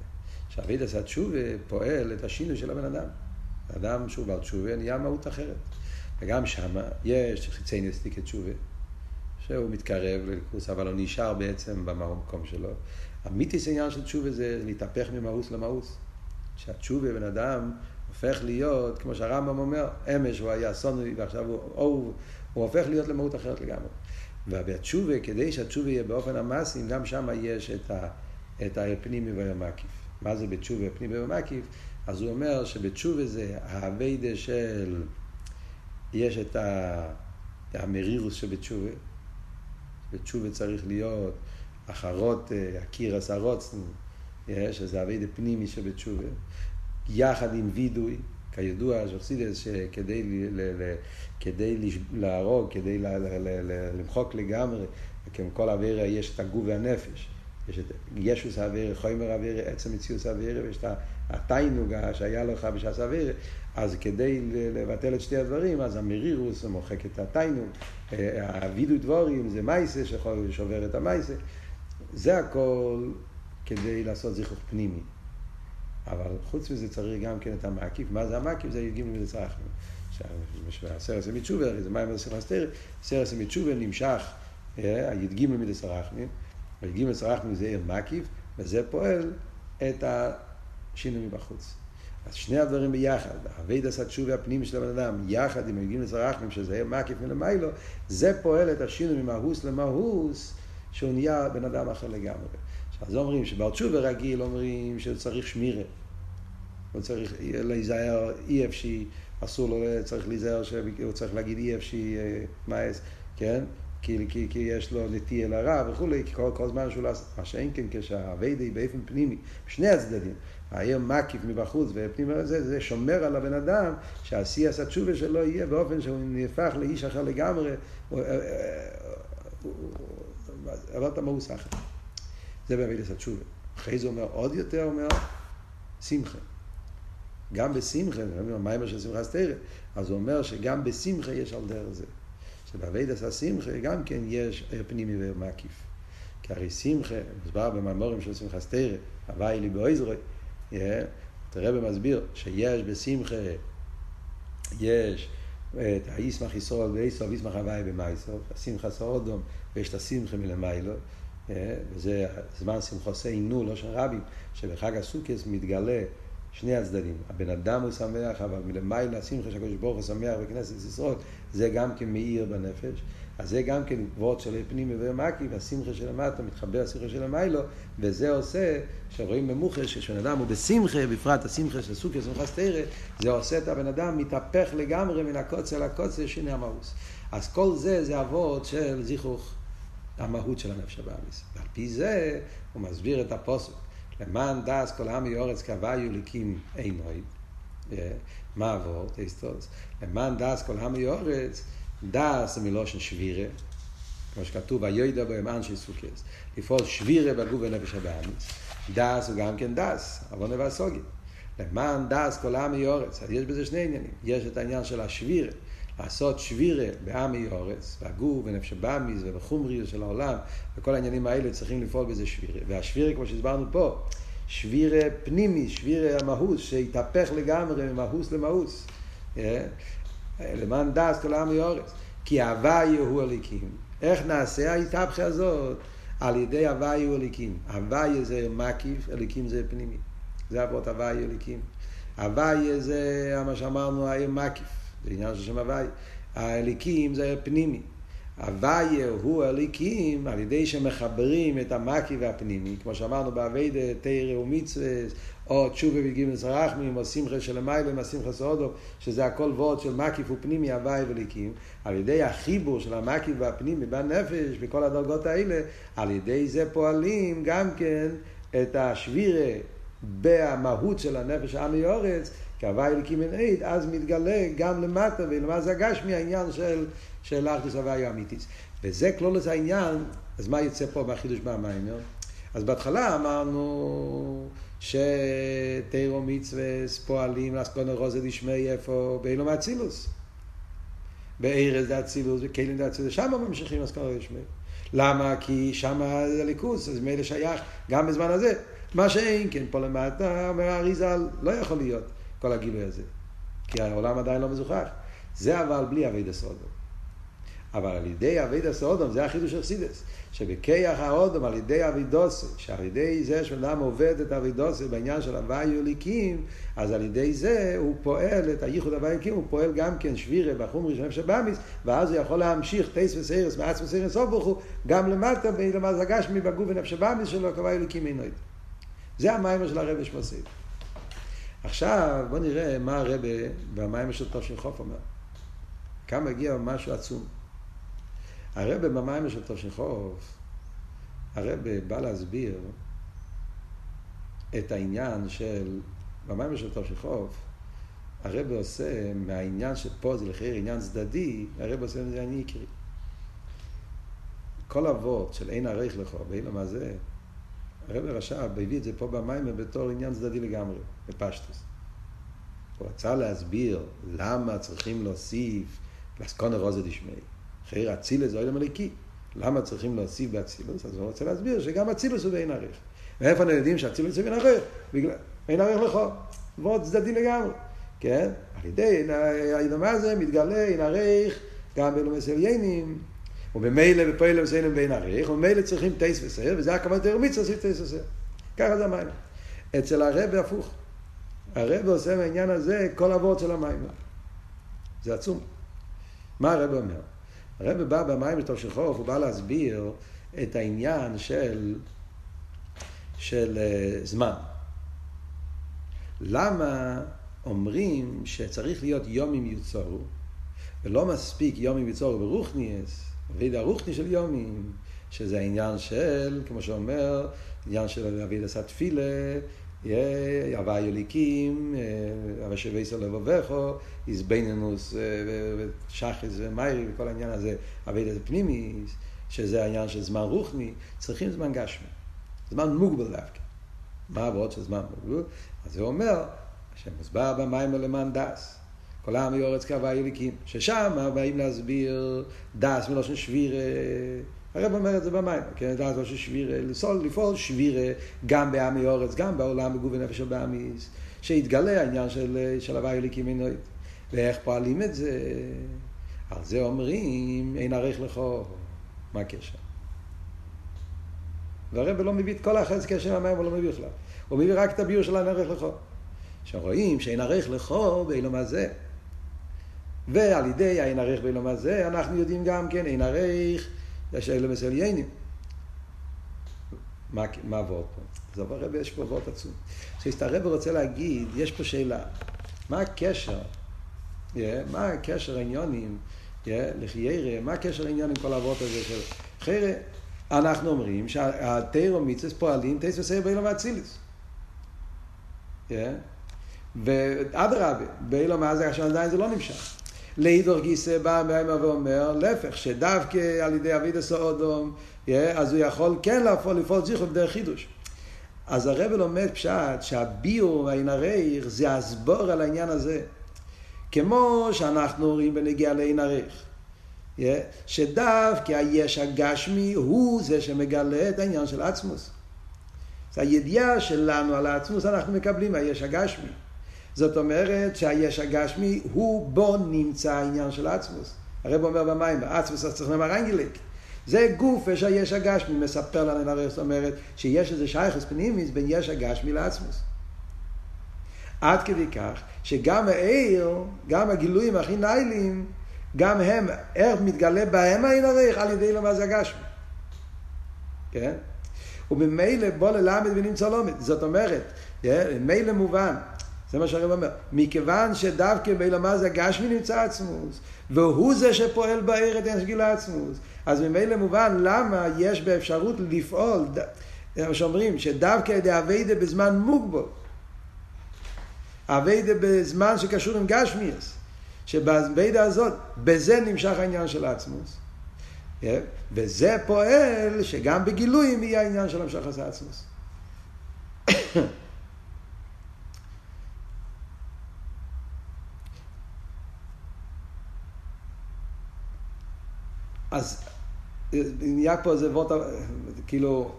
שעבידת התשובה פועל את השינוי של הבן אדם. אדם שהוא בעל תשובה נהיה מהות אחרת. וגם שם יש חיצי נסתיקת תשובה, שהוא מתקרב לליכוס, אבל הוא נשאר בעצם במקום שלו. המיתיס העניין של תשובה זה להתהפך ממאוס למאוס. שהתשובה, בן אדם, הופך להיות, כמו שהרמב"ם אומר, אמש הוא היה סונוי ועכשיו הוא אהוב, הוא הופך להיות למהות אחרת לגמרי. ובתשובה, כדי שהתשובה יהיה באופן המעשי, גם שם יש את, ה, את הפנימי והמקיף. מה זה בתשובה פנימי ומקיף? אז הוא אומר שבתשובה זה האביידה של, יש את המרירוס שבתשובה. בתשובה צריך להיות אחרות, הקירס הרוצן, שזה אביידה פנימי שבתשובה. יחד עם וידוי, כידוע, שחסידס, שכדי כדי להרוג, כדי למחוק לגמרי, כמו כל אווירה יש את הגוף והנפש. יש את ישוס אווירה, חומר אווירה, עצם מציאוס אווירה, ויש את התיינוגה שהיה לך בשעס אווירה. אז כדי לבטל את שתי הדברים, אז המרירוס מוחק את התיינוג, הווידוי דבורים זה מייסה שיכול לשובר את המייסה. זה הכל כדי לעשות זיכוך פנימי. אבל חוץ מזה צריך גם כן את המקיף. מה זה המקיף? זה י"ג מדצרחנו. הסרס המצ'ובה, הרי זה מים הסרס הסתר, סרס המצ'ובה נמשך, הי"ג מדצרחנו, הי"ג מדצרחנו זה עיר מקיף, וזה פועל את השינוי מבחוץ. אז שני הדברים ביחד, אבי דסת תשובה הפנימי של הבן אדם, יחד עם הי"ג מדצרחנו, שזה מקיף מלמיילו, זה פועל את השינוי ממהוס למהוס, שהוא נהיה בן אדם אחר לגמרי. אז אומרים שבעל תשובה רגיל אומרים שצריך שמירה. הוא צריך להיזהר אי אפשי, אסור לו, צריך להיזהר שהוא צריך להגיד אי אפשי מאס, כן? כי, כי, כי יש לו נטייה לרע וכולי, כל, כל זמן שהוא לא עשה, מה שאין כן כשהאביידי באופן פנימי, בשני הצדדים, העיר מקיף מבחוץ ופנימי זה, זה שומר על הבן אדם, שכשהיא עשה תשובה שלו יהיה באופן שהוא נהפך לאיש אחר לגמרי, a מהות אחר. זה באבודת התשובה. אחרי זה אומר עוד יותר, אומר שמחה. גם בשמחה, המאמר של שמחה תורה, אז הוא אומר שגם בשמחה יש על דרך זה. שבעבודת השמחה גם כן יש פנימי ומקיף. כי הרי שמחה, מוסבר במאמרים של שמחה תורה, הוואי לי באויזרוי, תראה במסביר שיש בשמחה, יש את הישמח ישרול ואיסוף, ישמח הוואי במייסוף, השמחה סעודום, ויש את השמחה מלמיילו. וזה זמן שמחוסי עינו, לא של רבים, שבחג הסוכס מתגלה שני הצדדים. הבן אדם הוא שמח, אבל מלמעלה השמחה שהקדוש ברוך הוא שמח בכנסת ישראל, זה גם כן מאיר בנפש. אז זה גם כן וורד של פנימי ומקי, והשמחה של המטה מתחבר לשמחה של המיילו, וזה עושה, שרואים במוחש, שכשבן אדם הוא בשמחה, בפרט השמחה של סוכר, שמחה סתירה, זה עושה את הבן אדם מתהפך לגמרי מן הקוצר לקוצר, שני המאוס. אז כל זה, זה אבות של זיכוך. המהות של הנפש הבאמיס. ועל פי זה הוא מסביר את הפוסק. למען דס כל העם יורץ כהוויו ליקים עינוי. מה עבור? למען דס כל העם יורץ, דס זה מלושן שבירה. כמו שכתוב, היודע בהם אנשי סוכס. לפעול שבירה בגוף ונפש הבאמיס. דס הוא גם כן דס, עוונה והסוגיה. למען דס כל העם יורץ. אז יש בזה שני עניינים. יש את העניין של השבירה. לעשות שבירה בעמי אורץ, והגור ונפש הבאמיס ובחומריות של העולם, וכל העניינים האלה צריכים לפעול בזה שבירה. והשבירה, כמו שהסברנו פה, שבירה פנימי, שבירה המהוס, שהתהפך לגמרי ממהוס למהוס. למען דס כל העמי אורץ. כי הוויה הוא הליקים. איך נעשה ההתהפכה הזאת? על ידי הוויה הוא הליקים. הוויה זה מקיף, הליקים זה פנימי. זה אבות הוויה הליקים. הוויה זה מה שאמרנו, העיר מקיף. זה עניין של שם הוויה. האליקים זה פנימי. הוויה הוא הליקים על ידי שמחברים את המקי והפנימי, כמו שאמרנו באביידה תרא ומצווה, או תשובה וגימל סרחמים, או שמחה של המיילם, השמחה סעודו, שזה הכל וורד של מקיף ופנימי, הוויה וליקים, על ידי החיבור של המקיף והפנימי בנפש, בכל הדרגות האלה, על ידי זה פועלים גם כן את השבירה במהות של הנפש העמי אורץ, כהווה אלוקים אין עד, אז מתגלה גם למטה, ולמה זה הגשמי העניין של, של אחדוס הוויה אמיתיס. וזה כלולוס העניין, אז מה יוצא פה מהחידוש במיימר? אז בהתחלה אמרנו שתירו מצווה פועלים לאסקונו רוזה דשמי איפה? באילו מאצילוס. בארז זה אצילוס, בכלים זה אצילוס, שם ממשיכים לאסקונו דשמי. למה? כי שם זה ליכוס, אז מילא שייך גם בזמן הזה. מה שאין כן, פה למטה, אומר האריזל, לא יכול להיות כל הגילוי הזה. כי העולם עדיין לא מזוכח. זה אבל בלי אבי דסודו. אבל על ידי אבי דסודו, זה החידוש של. שבכיח האודום על ידי אבידוסי, שעל ידי זה שאדם עובד את אבידוסי בעניין של הוואי אליקים, אז על ידי זה הוא פועל את הייחוד הוואי אליקים, הוא פועל גם כן שבירה בחומרי של נפש ואז הוא יכול להמשיך טייס וסיירס, מעץ וסיירס הוא, גם למטה, בלמד הגשמי בגוף ונפש שלו, כוואי אליקים אינו. זה המיימר של הרבי שמוסיף. עכשיו בוא נראה מה הרבי במיימר של של חוף אומר. כאן מגיע משהו עצום. הרב במיימר של תושכוף, הרב בא להסביר את העניין של, במיימר של תושכוף, הרב עושה מהעניין שפה זה לחייר עניין צדדי, הרב עושה מזה עניין עיקרי. כל אבות של אין עריך לכו ואין לו מה זה, הרב רש"ב הביא את זה פה במיימר בתור עניין צדדי לגמרי, בפשטוס. הוא רצה להסביר למה צריכים להוסיף לסקונר רוזי דשמי. חייר אצילס זה אוילם הליקי. למה צריכים להוסיף באצילוס? אז הוא רוצה להסביר שגם אצילוס הוא בעין ערך. מאיפה אנחנו יודעים שאצילוס הוא בעין ערך? בגלל, בעין ערך לכו. ועוד צדדי לגמרי. כן? על ידי האידמה הזה מתגלה עין ערך גם בלומס עליינים. וממילא בפועל מסיינים בעין ערך, וממילא צריכים טייס וסייר, וזה הכוונת תרמיץ להוסיף טייס וסייר. ככה זה המים. אצל הרב הפוך. הרב עושה מהעניין הזה כל אבות של המים. זה עצום. מה הרב אומר? הרב בא במים לתוך שחוף, הוא בא להסביר את העניין של, של uh, זמן. למה אומרים שצריך להיות יומים יוצרו, ולא מספיק יומים יוצרו ברוכניאס, אביד הרוכני של יומים, שזה העניין של, כמו שאומר, עניין של אביד עשה תפילה, הווה יוליקים, הווה שווה ישראל לבובכו, איזבנינוס ושחס ומיירי וכל העניין הזה, אבי דזה פנימי, שזה העניין של זמן רוחני, צריכים זמן גשמי. זמן מוגבל דווקא. מה העבוד של זמן מוגבל? אז הוא אומר, שמוסבר במים למען דס. כל העם יורץ כהווה יוליקים, ששם באים להסביר דס מלושן שבירה. הרב אומר את זה במים, כן, לדעת ראש שבירה, לסול, לפעול שבירה גם בעמי אורץ, גם בעולם בגוף ונפש של בעמיס, שיתגלה העניין של, של הוואי אליקים. ואיך פועלים את זה? על זה אומרים, אין ערך לכו. מה הקשר? והרב לא מביא את כל החזקה של המים, הוא לא מביא בכלל. הוא מביא רק את הביור של אין ערך לכו. שרואים שאין ערך לכו באילום הזה. ועל ידי האין ערך באילום הזה, אנחנו יודעים גם כן, אין ערך יש אלה מסליינים. מה, מה עבוד פה? אז הרב יש פה עבוד עצום. כשהרב רוצה להגיד, יש פה שאלה, מה הקשר, yeah, מה הקשר העניונים, yeah, לחיירה, מה הקשר העניין עם כל העבוד הזה של חיירה? אנחנו אומרים שהתירו מצווה פועלים תייס וסייר באילום ואצילס. Yeah. ואדרבה, באילום אז עדיין זה לא נמשך. לידור גיסא בא מיימר ואומר, להפך, שדווקא על ידי אביד הסעודום, אז הוא יכול כן לפעול, לפעול זיכרו בדרך חידוש. אז הרב לומד פשט שהביור והעין זה הסבור על העניין הזה. כמו שאנחנו רואים בנגיע לעין ערך. שדווקא היש הגשמי הוא זה שמגלה את העניין של עצמוס. זה הידיעה שלנו על העצמוס אנחנו מקבלים מהיש הגשמי. זאת אומרת שהיש הגשמי הוא בו נמצא העניין של עצמוס. הרב אומר במים, עצמוס צריך לומר אנגליק. זה גוף שהיש הגשמי מספר לנו, הרי זאת אומרת שיש איזה שייכוס פנימיס בין יש הגשמי לעצמוס. עד כדי כך שגם העיר, גם הגילויים הכי ניילים, גם הם, איך מתגלה בהם העין הריך על ידי למאז הגשמי. כן? וממילא בוא ללמד ונמצא לומד. זאת אומרת, ממילא מובן זה מה שהרב אומר. מכיוון שדווקא באילמה זה הגשמי נמצא עצמוס, והוא זה שפועל בעיר את אין עצמוס, אז ממילא מובן למה יש באפשרות לפעול, מה שאומרים, שדווקא ידי אביידה בזמן מוגבל. אביידה בזמן שקשור עם גשמיאס. שבאביידה הזאת, בזה נמשך העניין של עצמוס. וזה פועל שגם בגילויים יהיה העניין של המשך עצמוס. אז נהיה פה איזה וורט, כאילו,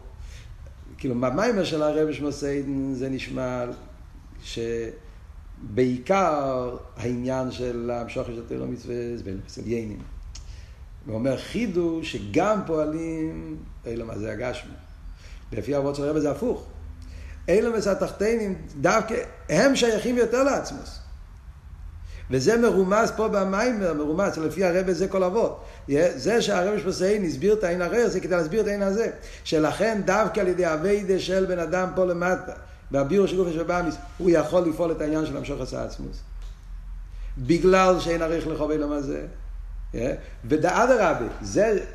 כאילו, במיימר של הרבי שמוסיידן זה נשמע שבעיקר העניין של המשוך של תיאור המצווה זה אצל יינים. הוא אומר חידוש שגם פועלים אילם הזה הגשמי. לפי אבות של הרבי זה הפוך. אילם התחתינים דווקא הם שייכים יותר לעצמוס. וזה מרומז פה במיימר, מרומז, לפי הרבי זה כל אבות. זה שהרבי שפוסיין הסביר את העין הרר, זה כדי להסביר את העין הזה. שלכן דווקא על ידי אביידה של בן אדם פה למטה, בביור של גופה של באמיס, הוא יכול לפעול את העניין של המשוך עשה עצמוס. בגלל שאין עריך לחובי למה זה.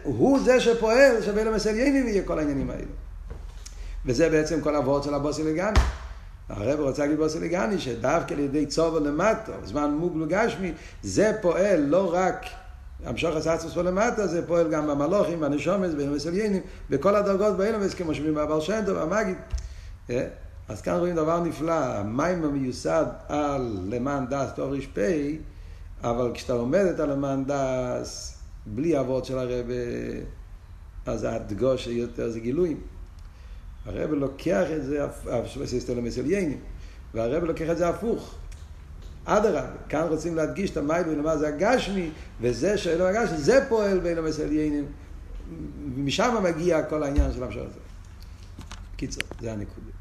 הוא זה שפועל שבין המסליינים יהיה כל העניינים האלה. וזה בעצם כל אבות של הבוסי לגמרי. הרב רוצה להגיד באוסליגני שדווקא על ידי צובר למטה, זמן מוגלו גשמי, זה פועל לא רק המשוך הסעצוס פה למטה, זה פועל גם במלוכים, בנשומס, במסליינים, בכל הדרגות באילומס, כמו שאומרים בבר שם טוב, המגיד. אז כאן רואים דבר נפלא, המים המיוסד על למען דס טוב ר"פ, אבל כשאתה עומדת על למען דס, בלי אבות של הרב, אז הדגוש יותר זה גילויים. הרב לוקח את זה, והרב לוקח את זה הפוך. אדרבה, כאן רוצים להדגיש את המייל ולמה זה הגשמי, וזה שאלו הגשמי, זה פועל בין המסליינים, ומשם מגיע כל העניין של המשל הזה. קיצור, זה הנקודה.